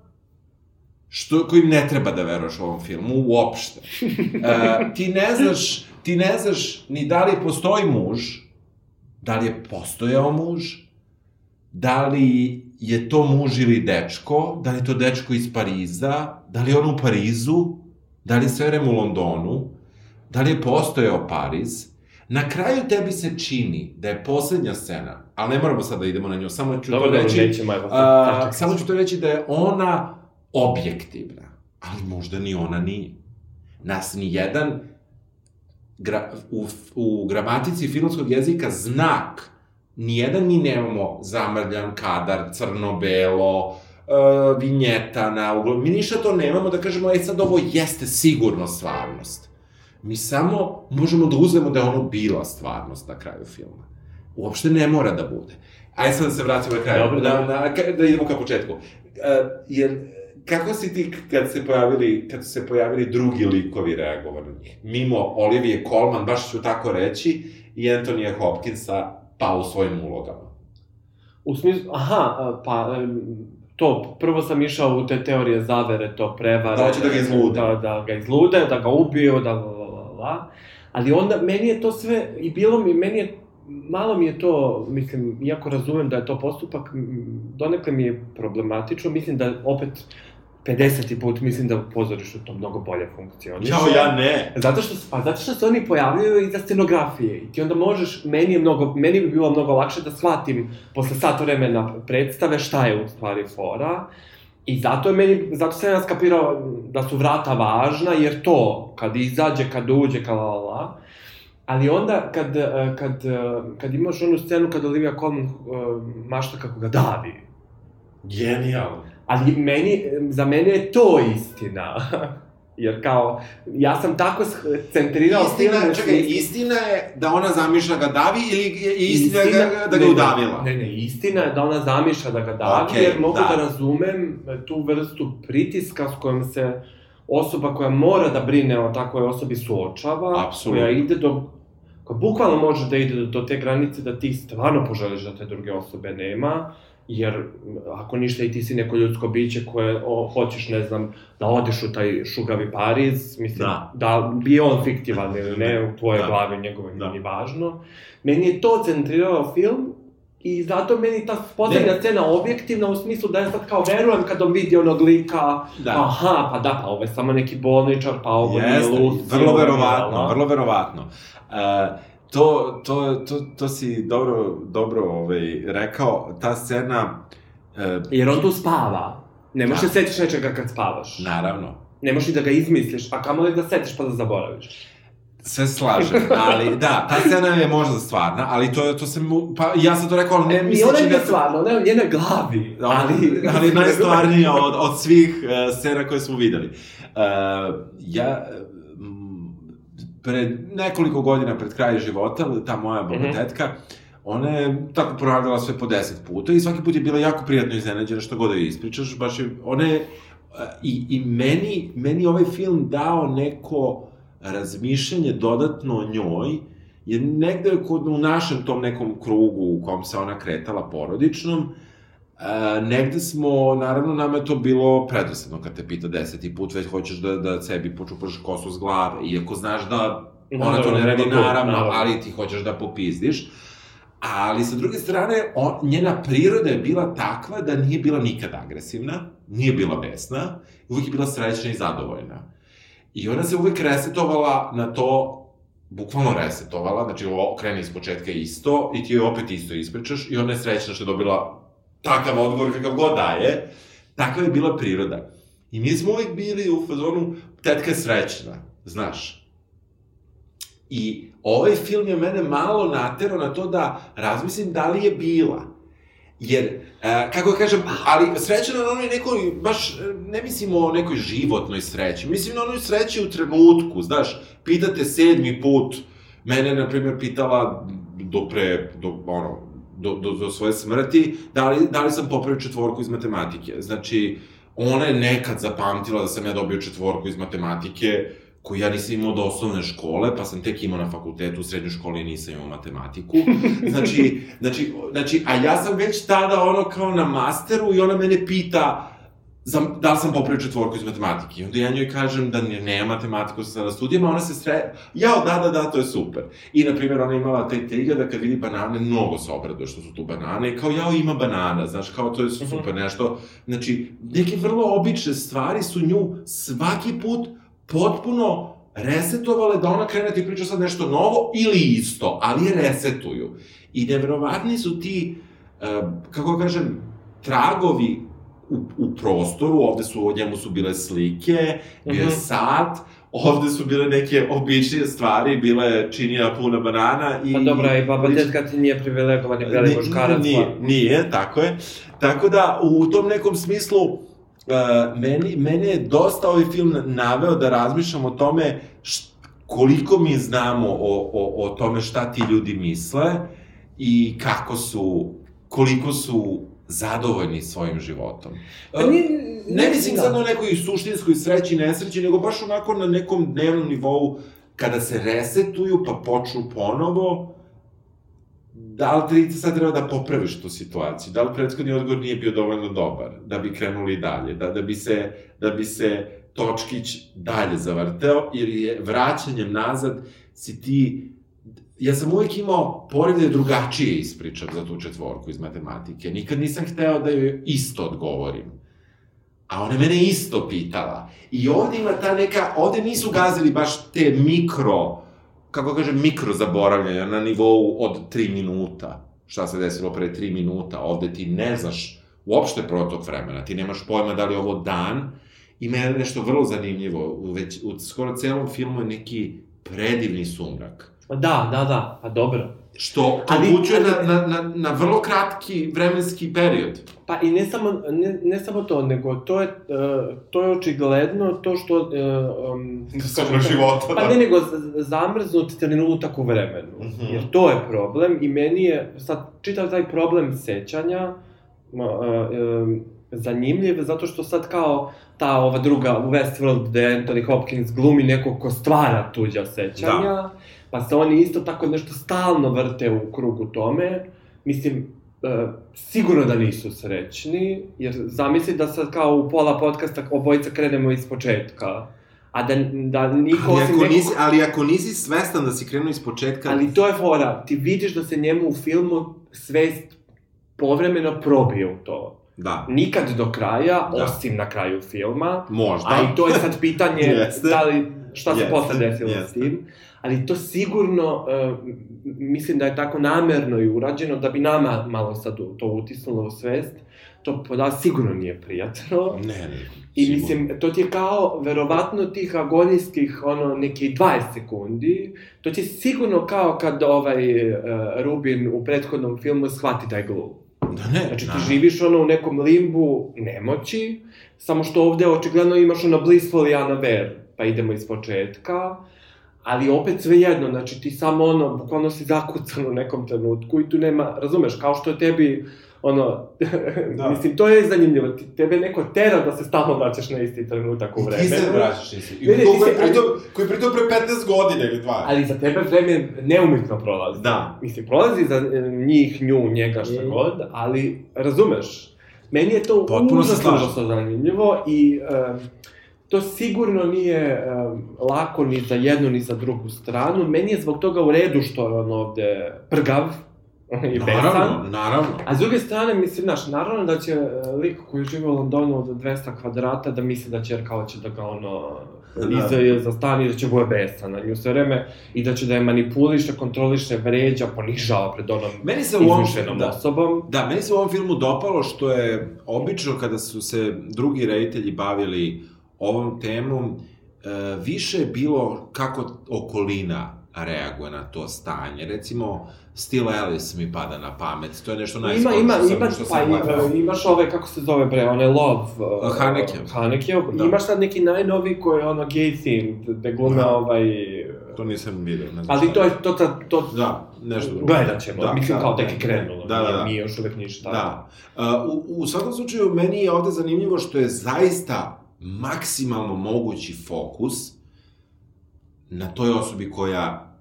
što, kojim ne treba da veruješ u ovom filmu, uopšte. E, ti ne znaš, ti ne znaš ni da li postoji muž, da li je postojao muž, da li je to muž ili dečko, da li je to dečko iz Pariza, da li je on u Parizu, da li je sve vreme u Londonu, da li je postojao Pariz, Na kraju tebi se čini da je poslednja scena, ali ne moramo sad da idemo na nju, samo ću Dobro, to dobro, reći, nećemo, evo. a, samo ću to reći da je ona objektivna, ali možda ni ona nije. Nas ni jedan gra, u, u gramatici filmskog jezika znak, nijedan mi nemamo zamrljan kadar, crno-belo, uh, vinjeta na uglu, mi ništa to nemamo da kažemo, e sad ovo jeste sigurno stvarnost. Mi samo možemo da uzmemo da je ono bila stvarnost na kraju filma. Uopšte ne mora da bude. Ajde sad da se vratimo na kraju, Dobro, da, dobro. na, da idemo ka početku. Uh, jer, kako si ti kad se pojavili, kad su se pojavili drugi likovi reagovali na njih? Mimo Olivije Colman, baš ću tako reći, i Antonija Hopkinsa, pa u svojim ulogama. U smislu, aha, pa, to, prvo sam išao u te teorije zavere, to prevare. Da hoće da ga izlude. Da, da ga izlude, da ga ubiju, da la, la, la, la. Ali onda, meni je to sve, i bilo mi, meni je, malo mi je to, mislim, iako razumem da je to postupak, donekle mi je problematično, mislim da opet 50. put mislim da u pozorištu to mnogo bolje funkcioniše. ne. Zato što, pa zato što se oni pojavljaju iza scenografije i ti onda možeš, meni je mnogo, meni bi bilo mnogo lakše da shvatim posle sat vremena predstave šta je u stvari fora. I zato je meni, zato sam ja skapirao da su vrata važna, jer to, kad izađe, kad uđe, kad la la la, Ali onda, kad, eh, kad, eh, kad imaš onu scenu kad Olivia Colman eh, mašta kako ga davi, Genijalno. Ali meni, za mene je to istina. Jer kao, ja sam tako centrirao Istina, film čekaj, smislu- istina je da ona zamišlja ga davi ili je istina, istina ga, da ga ne, udavila? Ne, ne, istina je da ona zamišlja da ga davi, Okej, jer mogu da. da. razumem tu vrstu pritiska s kojom se osoba koja mora da brine o takvoj osobi suočava, Apsolutno. koja ide do koja bukvalno može da ide do, do te granice da ti stvarno poželiš da te druge osobe nema, jer m, ako ništa i ti si neko ljudsko biće koje o, hoćeš, ne znam, da odeš u taj šugavi Pariz, mislim, Da. da, bi on fiktivan ili ne, u tvojoj Da. glavi njegove Da. da. nije ni važno. Meni je to centriralo film i zato meni ta poslednja Ne. scena objektivna u smislu da ja sad kao verujem kad on vidi onog lika, Da. aha, pa da, pa ovo je samo neki bolničar, pa ovo Jeste, nije Lucy. vrlo verovatno, ova. vrlo verovatno. Uh, to, to, to, to si dobro, dobro ovaj, rekao, ta scena, uh, Jer on tu spava. Ne možeš Da. da. se setiš nečega kad spavaš. naravno, Ne možeš da ga izmisliš, a kamoli da setiš pa da zaboraviš. Se slažem, ali da, ta scena je možda stvarna, ali to, to se mu, pa ja sam to rekao, ali ne I ona misleći je da... stvarno, ona je u njenoj glavi. Ali, ali najstvarnija od, od svih uh, scena koje smo videli. Uh, ja, pred nekoliko godina pred kraj života, ta moja Mhm. bogatetka, ona je tako ponavljala sve po deset puta i svaki put je bila jako prijatno iznenađena što god da joj ispričaš, baš je, ona je, uh, i, i meni, meni ovaj film dao neko razmišljanje dodatno o njoj, jer negde kod, u našem tom nekom krugu u kom se ona kretala porodičnom, E, negde smo, naravno, nama je to bilo predosadno kad te pita deseti put, već hoćeš da, da sebi počupaš kosu s glave, iako znaš da ona to ne radi Naravno, ali ti hoćeš da popizdiš. Ali sa druge strane, on, njena priroda je bila takva da nije bila nikad agresivna, nije bila besna, uvijek je bila srećna i zadovoljna. I ona se uvijek resetovala na to, bukvalno resetovala, znači ovo krene iz početka isto i ti joj opet isto ispričaš i ona je srećna što je dobila takav odgovor kakav god daje, takva je bila priroda. I mi smo uvijek bili u fazonu, tetka je srećna, znaš. I ovaj film je mene malo naterao na to da razmislim da li je bila. Jer, e, kako da kažem, ali srećna na onoj nekoj, baš, ne mislim o nekoj životnoj sreći, mislim na onoj sreći u trenutku, znaš, pitate sedmi put, mene, na primjer, pitala do pre, do, ono, do, do, do svoje smrti, da li, da li sam popravio četvorku iz matematike. Znači, ona je nekad zapamtila da sam ja dobio četvorku iz matematike, koju ja nisam imao do osnovne škole, pa sam tek imao na fakultetu, u srednjoj školi nisam imao matematiku. Znači, znači, znači, a ja sam već tada ono kao na masteru i ona mene pita za, da li sam popravio četvorku iz matematike. I onda ja njoj kažem da ne, nema matematiku sa na studijama, ona se sre... Jao, da, da, da, to je super. I, na primjer, ona imala taj triga da kad vidi banane, mnogo se obraduje što su tu banane, i kao, jao, ima banana, znaš, kao, to je super nešto. Znači, neke vrlo obične stvari su nju svaki put potpuno resetovale da ona krene da ti priča sad nešto novo ili isto, ali je resetuju. I neverovatni su ti, uh, kako kažem, tragovi u, u prostoru, ovde su, o njemu su bile slike, bio je Mhm. sat, ovde su bile neke običnije stvari, bila je činija puna banana i... Pa dobra, i baba tetka ti nije privilegovani beli Ni- muškarac. Nije, pa- nije, tako je. Tako da, u tom nekom smislu, uh, meni, mene je dosta ovaj film naveo da razmišljam o tome št, koliko mi znamo o, o, o tome šta ti ljudi misle i kako su, koliko su zadovoljni svojim životom. Pa nije- Ne mislim da. sad o nekoj suštinskoj sreći i nesreći, nego baš onako na nekom dnevnom nivou, kada se resetuju pa počnu ponovo, da li ti sad treba da popraviš tu situaciju? Da li prethodni odgovor nije bio dovoljno dobar da bi krenuli dalje? Da, da, bi, se, da bi se točkić dalje zavrteo, jer je vraćanjem nazad si ti ja sam uvijek imao poriv da je drugačije ispričam za tu četvorku iz matematike. Nikad nisam hteo da joj isto odgovorim. A ona mene isto pitala. I ovde ima ta neka, ovde nisu gazili baš te mikro, kako kažem, mikro zaboravljanja na nivou od tri minuta. Šta se desilo pre tri minuta. Ovde ti ne znaš uopšte protok vremena. Ti nemaš pojma da li je ovo dan. Ima nešto vrlo zanimljivo. Već, u skoro celom filmu je neki predivni sumrak. Da, da, da, pa dobro. Što upućuje na, ali- na, na, na vrlo kratki vremenski period. Pa i ne samo, ne, ne samo to, nego to je, uh, to je očigledno to što... Uh, um, Samo života, Pa ne, nego zamrznut trenutak u vremenu. Mhm. Jer to je problem i meni je sad čitav taj problem sećanja uh, um, zanimljiv zato što sad kao ta ova druga u Westworld gde Anthony Hopkins glumi nekog ko stvara tuđa sećanja, da. Pa se oni isto tako nešto stalno vrte u krugu tome. Mislim, uh, sigurno da nisu srećni, jer zamisli da sad kao u pola podcasta obojica krenemo iz početka. A da, da niko Ali osim ako, nekog... nisi, ali ako nisi svestan da si krenuo iz početka... Ali to je fora, ti vidiš da se njemu u filmu svest povremeno probije u to. Da, Nikad do kraja, Da. osim na kraju filma. možda. A i to je sad pitanje da li šta se posle desilo s tim, ali to sigurno, uh, mislim da je tako namerno i urađeno da bi nama malo sad to utisnulo u svest, to poda sigurno nije prijatno. Ne, ne. I sigurno. mislim, to ti je kao, verovatno tih agonijskih, ono, nekih 20 sekundi, to ti je sigurno kao kad ovaj uh, Rubin u prethodnom filmu shvati da je glup. Da ne, Znači, ti živiš ono u nekom limbu nemoći, samo što ovde očigledno imaš ono blissful unaware, pa idemo iz početka, ali opet sve jedno, znači ti samo ono, bukvalno si zakucan u nekom trenutku i tu nema, razumeš, kao što je tebi, ono, Da. mislim, to je zanimljivo, ti, tebe neko tera da se stalno vraćaš na isti trenutak u I vremenu. ti se vraćaš isti. I ti koji pritom, koji pritom pre 15 godina ili dva. Ali za tebe vreme neumitno prolazi. Da. Mislim, prolazi za e, njih, nju, njega, šta Mm. god, ali razumeš. Meni je to Potpuno užasno, zanimljivo i um, to sigurno nije um, lako ni za jednu ni za drugu stranu. Meni je zbog toga u redu što je on ovde prgav i besan. Naravno, naravno. A s druge strane, mislim, znaš, naravno da će e, lik koji živi u Londonu od 200 kvadrata da misli da će kao će da ga ono Da. iza za stan i da će bude besan na nju sve vreme i da će da je manipuliše, kontroliše, vređa, ponižava pred onom Meni se u ovom, da, osobom. da, meni se u ovom filmu dopalo što je obično kada su se drugi reditelji bavili ovom temom, e, više je bilo kako okolina reaguje na to stanje. Recimo, Still Alice mi pada na pamet, to je nešto Ima, najskorije ima, što sam, ima, što pa sam gledao. i- imaš ove, kako se zove bre, one Love... uh, Haneke. Haneke, Da. imaš sad neki najnoviji koji je ono gay themed, gde glume Da. ovaj... To nisam vidio, ne znam Ali to je, to, to, to Da, nešto drugo. gledat ćemo, Da, mislim da, kao tek je krenulo, Da, da, da. nije još uvek ništa. Da. Uh, u, u svakom slučaju, meni je ovde zanimljivo što je zaista maksimalno mogući fokus na toj osobi koja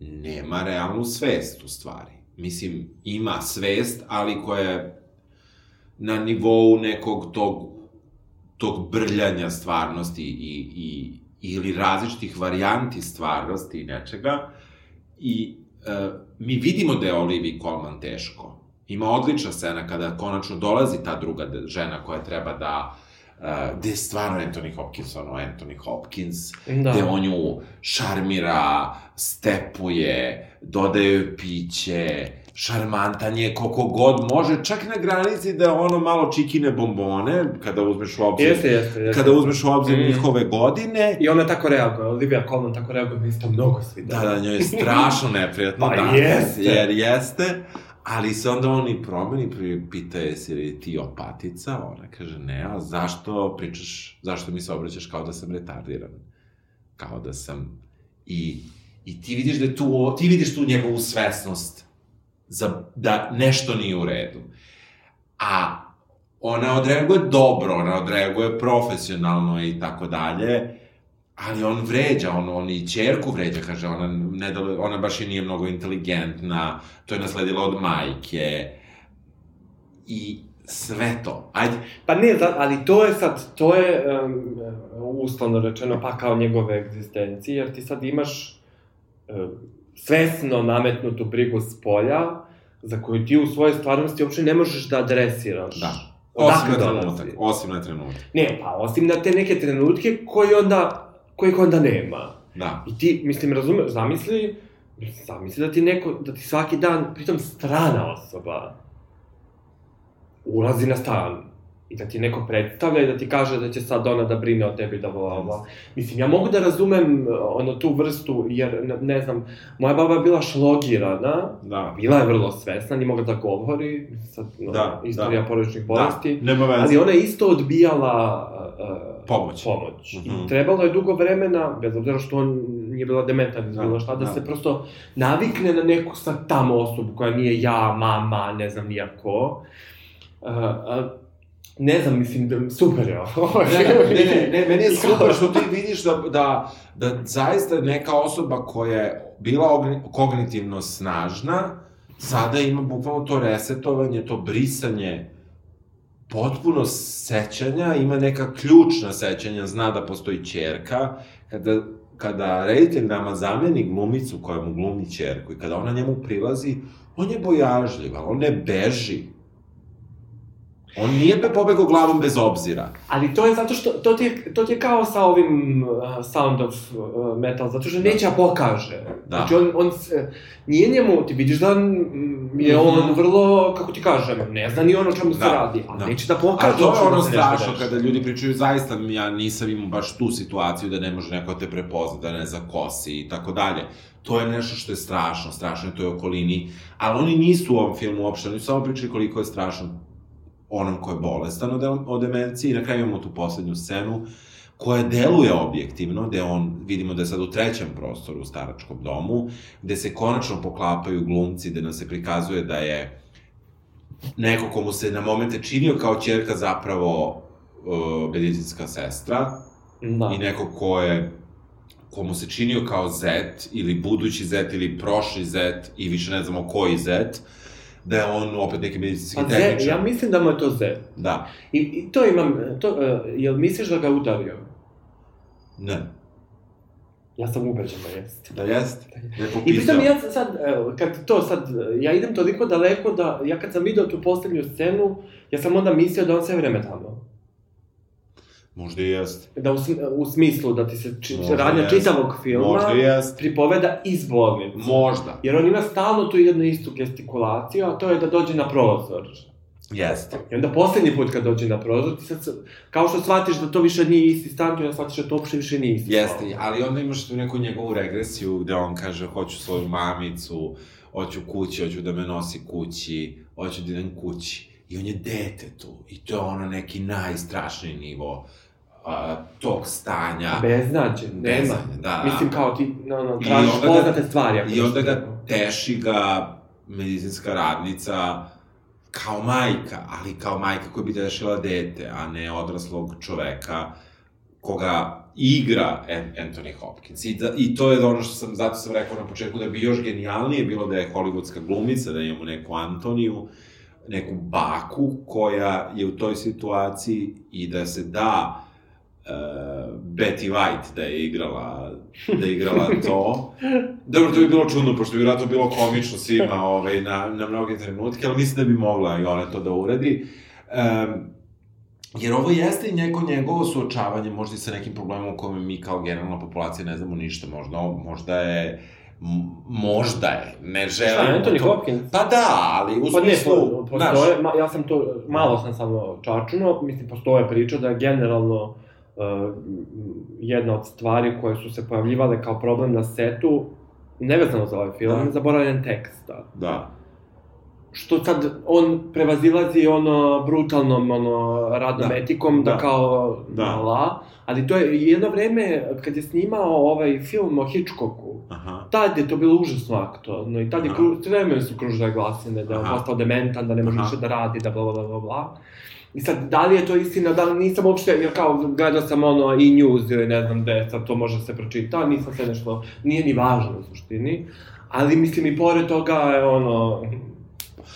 nema realnu svest u stvari. Mislim, ima svest, ali koja je na nivou nekog tog, tog brljanja stvarnosti i, i, ili različitih varijanti stvarnosti i nečega. I e, mi vidimo da je Olivi Colman teško. Ima odlična scena kada konačno dolazi ta druga žena koja treba da uh, gde je stvarno Anthony Hopkins, ono Anthony Hopkins, Da. gde on nju šarmira, stepuje, dodaje joj piće, šarmantan je koliko god može, čak na granici da ono malo čikine bombone, kada uzmeš u obzir, Jeste, jeste, jeste. kada uzmeš u obzir Mm. njihove godine, I ona tako reaguje, Olivia Colman tako reaguje, mi se to mnogo svida. Da, da, njoj je strašno neprijatno, Pa da, jeste. jer jeste, ali se onda on i promeni, pita je si li ti opatica, ona kaže ne, a zašto pričaš, zašto mi se obraćaš kao da sam retardiran, kao da sam, i, i ti vidiš da tu, ti vidiš tu njegovu svesnost, za, da nešto nije u redu. A ona odreaguje dobro, ona odreaguje profesionalno i tako dalje, ali on vređa, on, on i čerku vređa, kaže, ona, ne da, ona baš i nije mnogo inteligentna, to je nasledila od majke, i sve to. Ajde, Pa ne, ali to je sad, to je um, uslovno rečeno pa kao njegove egzistencije, jer ti sad imaš um, svesno nametnutu brigu s polja, za koju ti u svojoj stvarnosti uopšte ne možeš da adresiraš. da. Osim Odakle na dolazi? trenutak, osim na trenutak. Ne, pa osim na te neke trenutke koji onda, kojih onda nema. Da. I ti, mislim, razumeš, zamisli, zamisli da ti neko, da ti svaki dan, pritom strana osoba, ulazi na stan i da ti neko predstavlja i da ti kaže da će sad ona da brine o tebi, da bla, bla. Mislim, ja mogu da razumem ono, tu vrstu, jer, ne, ne znam, moja baba je bila šlogirana, Da. bila je vrlo svesna, nije mogla da govori, sad, no, Da, istorija da. porodičnih bolesti. Da, nema veze. Ali ona je isto odbijala uh, Pomoć. pomoć. Mhm. I trebalo je dugo vremena, bez obzira što on nije bila dementan, Da, da, bilo šta, da, da. se prosto navikne na neku sad tamo osobu koja nije ja, mama, ne znam nijako. Uh, uh, ne znam, mislim, da, super je ovo. Ne, ne, ne, meni je super što ti vidiš da, da, da zaista neka osoba koja je bila ogni- kognitivno snažna, sada ima bukvalno to resetovanje, to brisanje potpuno sećanja, ima neka ključna sećanja, zna da postoji čerka, kada, kada reditelj nama zameni glumicu koja mu glumi čerku i kada ona njemu prilazi, on je bojažljiv, on ne beži. On nije be pobegao glavom bez obzira. Ali to je zato što, to ti je, to ti je kao sa ovim uh, Sound of uh, Metal, zato što neće da pokaže. Da. Znači on, on, se- nije njemu, ti vidiš da mm, je on vrlo, kako ti kažem, ne zna ni ono čemu se Mhm. Da, radi, a da. neće da pokaže. A to je da ono se nešto strašno kada ljudi pričaju, zaista ja nisam imao baš tu situaciju da ne može neko da te prepozna, da ne zakosi i tako dalje. To je nešto što je strašno, strašno je toj okolini, ali oni nisu u ovom filmu uopšte, oni su samo pričali koliko je strašno onom ko je bolestan od, od demencije i na kraju imamo tu poslednju scenu koja deluje objektivno, gde on, vidimo da je sad u trećem prostoru u staračkom domu, gde se konačno poklapaju glumci, gde nam se prikazuje da je neko komu se na momente činio kao čerka zapravo uh, medicinska sestra Da. i neko ko je komu se činio kao zet ili budući zet ili prošli zet i više ne znamo koji zet da je on opet neki medicinski Pa tehničar. ja mislim da mu je to ze. Da. I, I to imam, to, uh, jel misliš da ga udario? Ne. Ja sam ubeđen da jeste. Da jest? Da je I pritom ja sad, evo, kad to sad, ja idem toliko daleko da, ja kad sam video tu poslednju scenu, ja sam onda mislio da on sve vreme tamo. Možda i jest. Da u, sm- u smislu da ti se či, Možda radnja jest. čitavog filma Možda jest. pripoveda iz bolnice. Možda. Jer on ima stalno tu jednu istu gestikulaciju, a to je da dođe na prozor. Jeste. I onda poslednji put kad dođe na prozor, ti sad, kao što shvatiš da to više nije isti stan, ti onda shvatiš da to uopšte više nije isti Jeste, stan. ali onda imaš tu neku njegovu regresiju gde on kaže hoću svoju mamicu, hoću kući, hoću da me nosi kući, hoću da idem kući. I on je dete tu. I to je ono neki najstrašniji nivo a, tog stanja. Beznađe, nema. Da. Mislim kao ti, no, no, tražiš poznate stvari. ako I onda ga teši ga medicinska radnica kao majka, ali kao majka koja bi tešila dete, a ne odraslog čoveka koga igra An- Anthony Hopkins. I, da, I to je ono što sam, zato sam rekao na početku da bi još genijalnije bilo da je hollywoodska glumica, da imamo neku Antoniju, neku baku koja je u toj situaciji i da se da uh, Betty White da je igrala da je igrala to. Dobro, to bi bilo čudno, pošto bi vjerojatno bilo komično svima ovaj, na, na mnoge trenutke, ali mislim da bi mogla i ona to da uradi. Um, jer ovo jeste i neko njegovo suočavanje, možda i sa nekim problemom u kome mi kao generalna populacija ne znamo ništa, možda, možda je možda je, ne želim... Šta, Anthony to- Hopkins? Pa da, ali u Pa ne, smislu, po, znaš, postoje, ma, ja sam to, malo sam samo čačuno, mislim, postoje priča da generalno jedna od stvari koje su se pojavljivale kao problem na setu, nevezano za ovaj film, Da. zaboravljen tekst. Da. da, Što sad on prevazilazi ono brutalnom ono radnom Da. etikom da, Da. kao Da. la, ali to je jedno vreme kad je snimao ovaj film o Hitchcocku, aha, tad je to bilo užasno aktualno i tad je kru, sve vreme su kružile glasine da je postao dementan, da ne može više da radi, da bla bla bla bla. I sad, da li je to istina, da li nisam uopšte, jer kao gledao sam ono i news ili ne znam gde, sad to može se pročita, nisam se nešto, nije ni važno u suštini, ali mislim i pored toga je ono,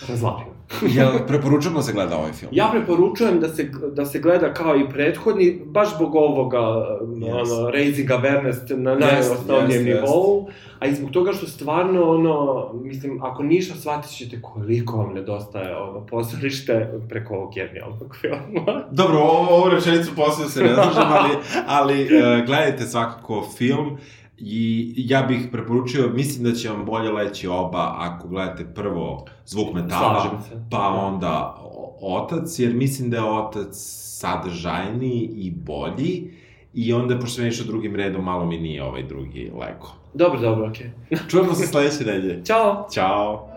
razvalio. Jel preporučujemo da se gleda ovaj film? Ja preporučujem da se, da se gleda kao i prethodni, baš zbog ovoga, Yes. ono, raising awareness na najosnovnijem yes, yes. nivou, a i zbog toga što stvarno, ono, mislim, ako ništa, shvatit ćete koliko vam nedostaje ono, pozorište preko ovog genijalnog filma. Dobro, ovo, ovu rečenicu posle se ne slažem, ali, ali uh, gledajte svakako film i ja bih preporučio, mislim da će vam bolje leći oba ako gledate prvo zvuk metala, pa onda otac, jer mislim da je otac sadržajniji i bolji i onda, pošto sam išao drugim redom, malo mi nije ovaj drugi lego. Dobro, dobro, okej. Čujemo se sledeće nedelje. Ćao! Ćao!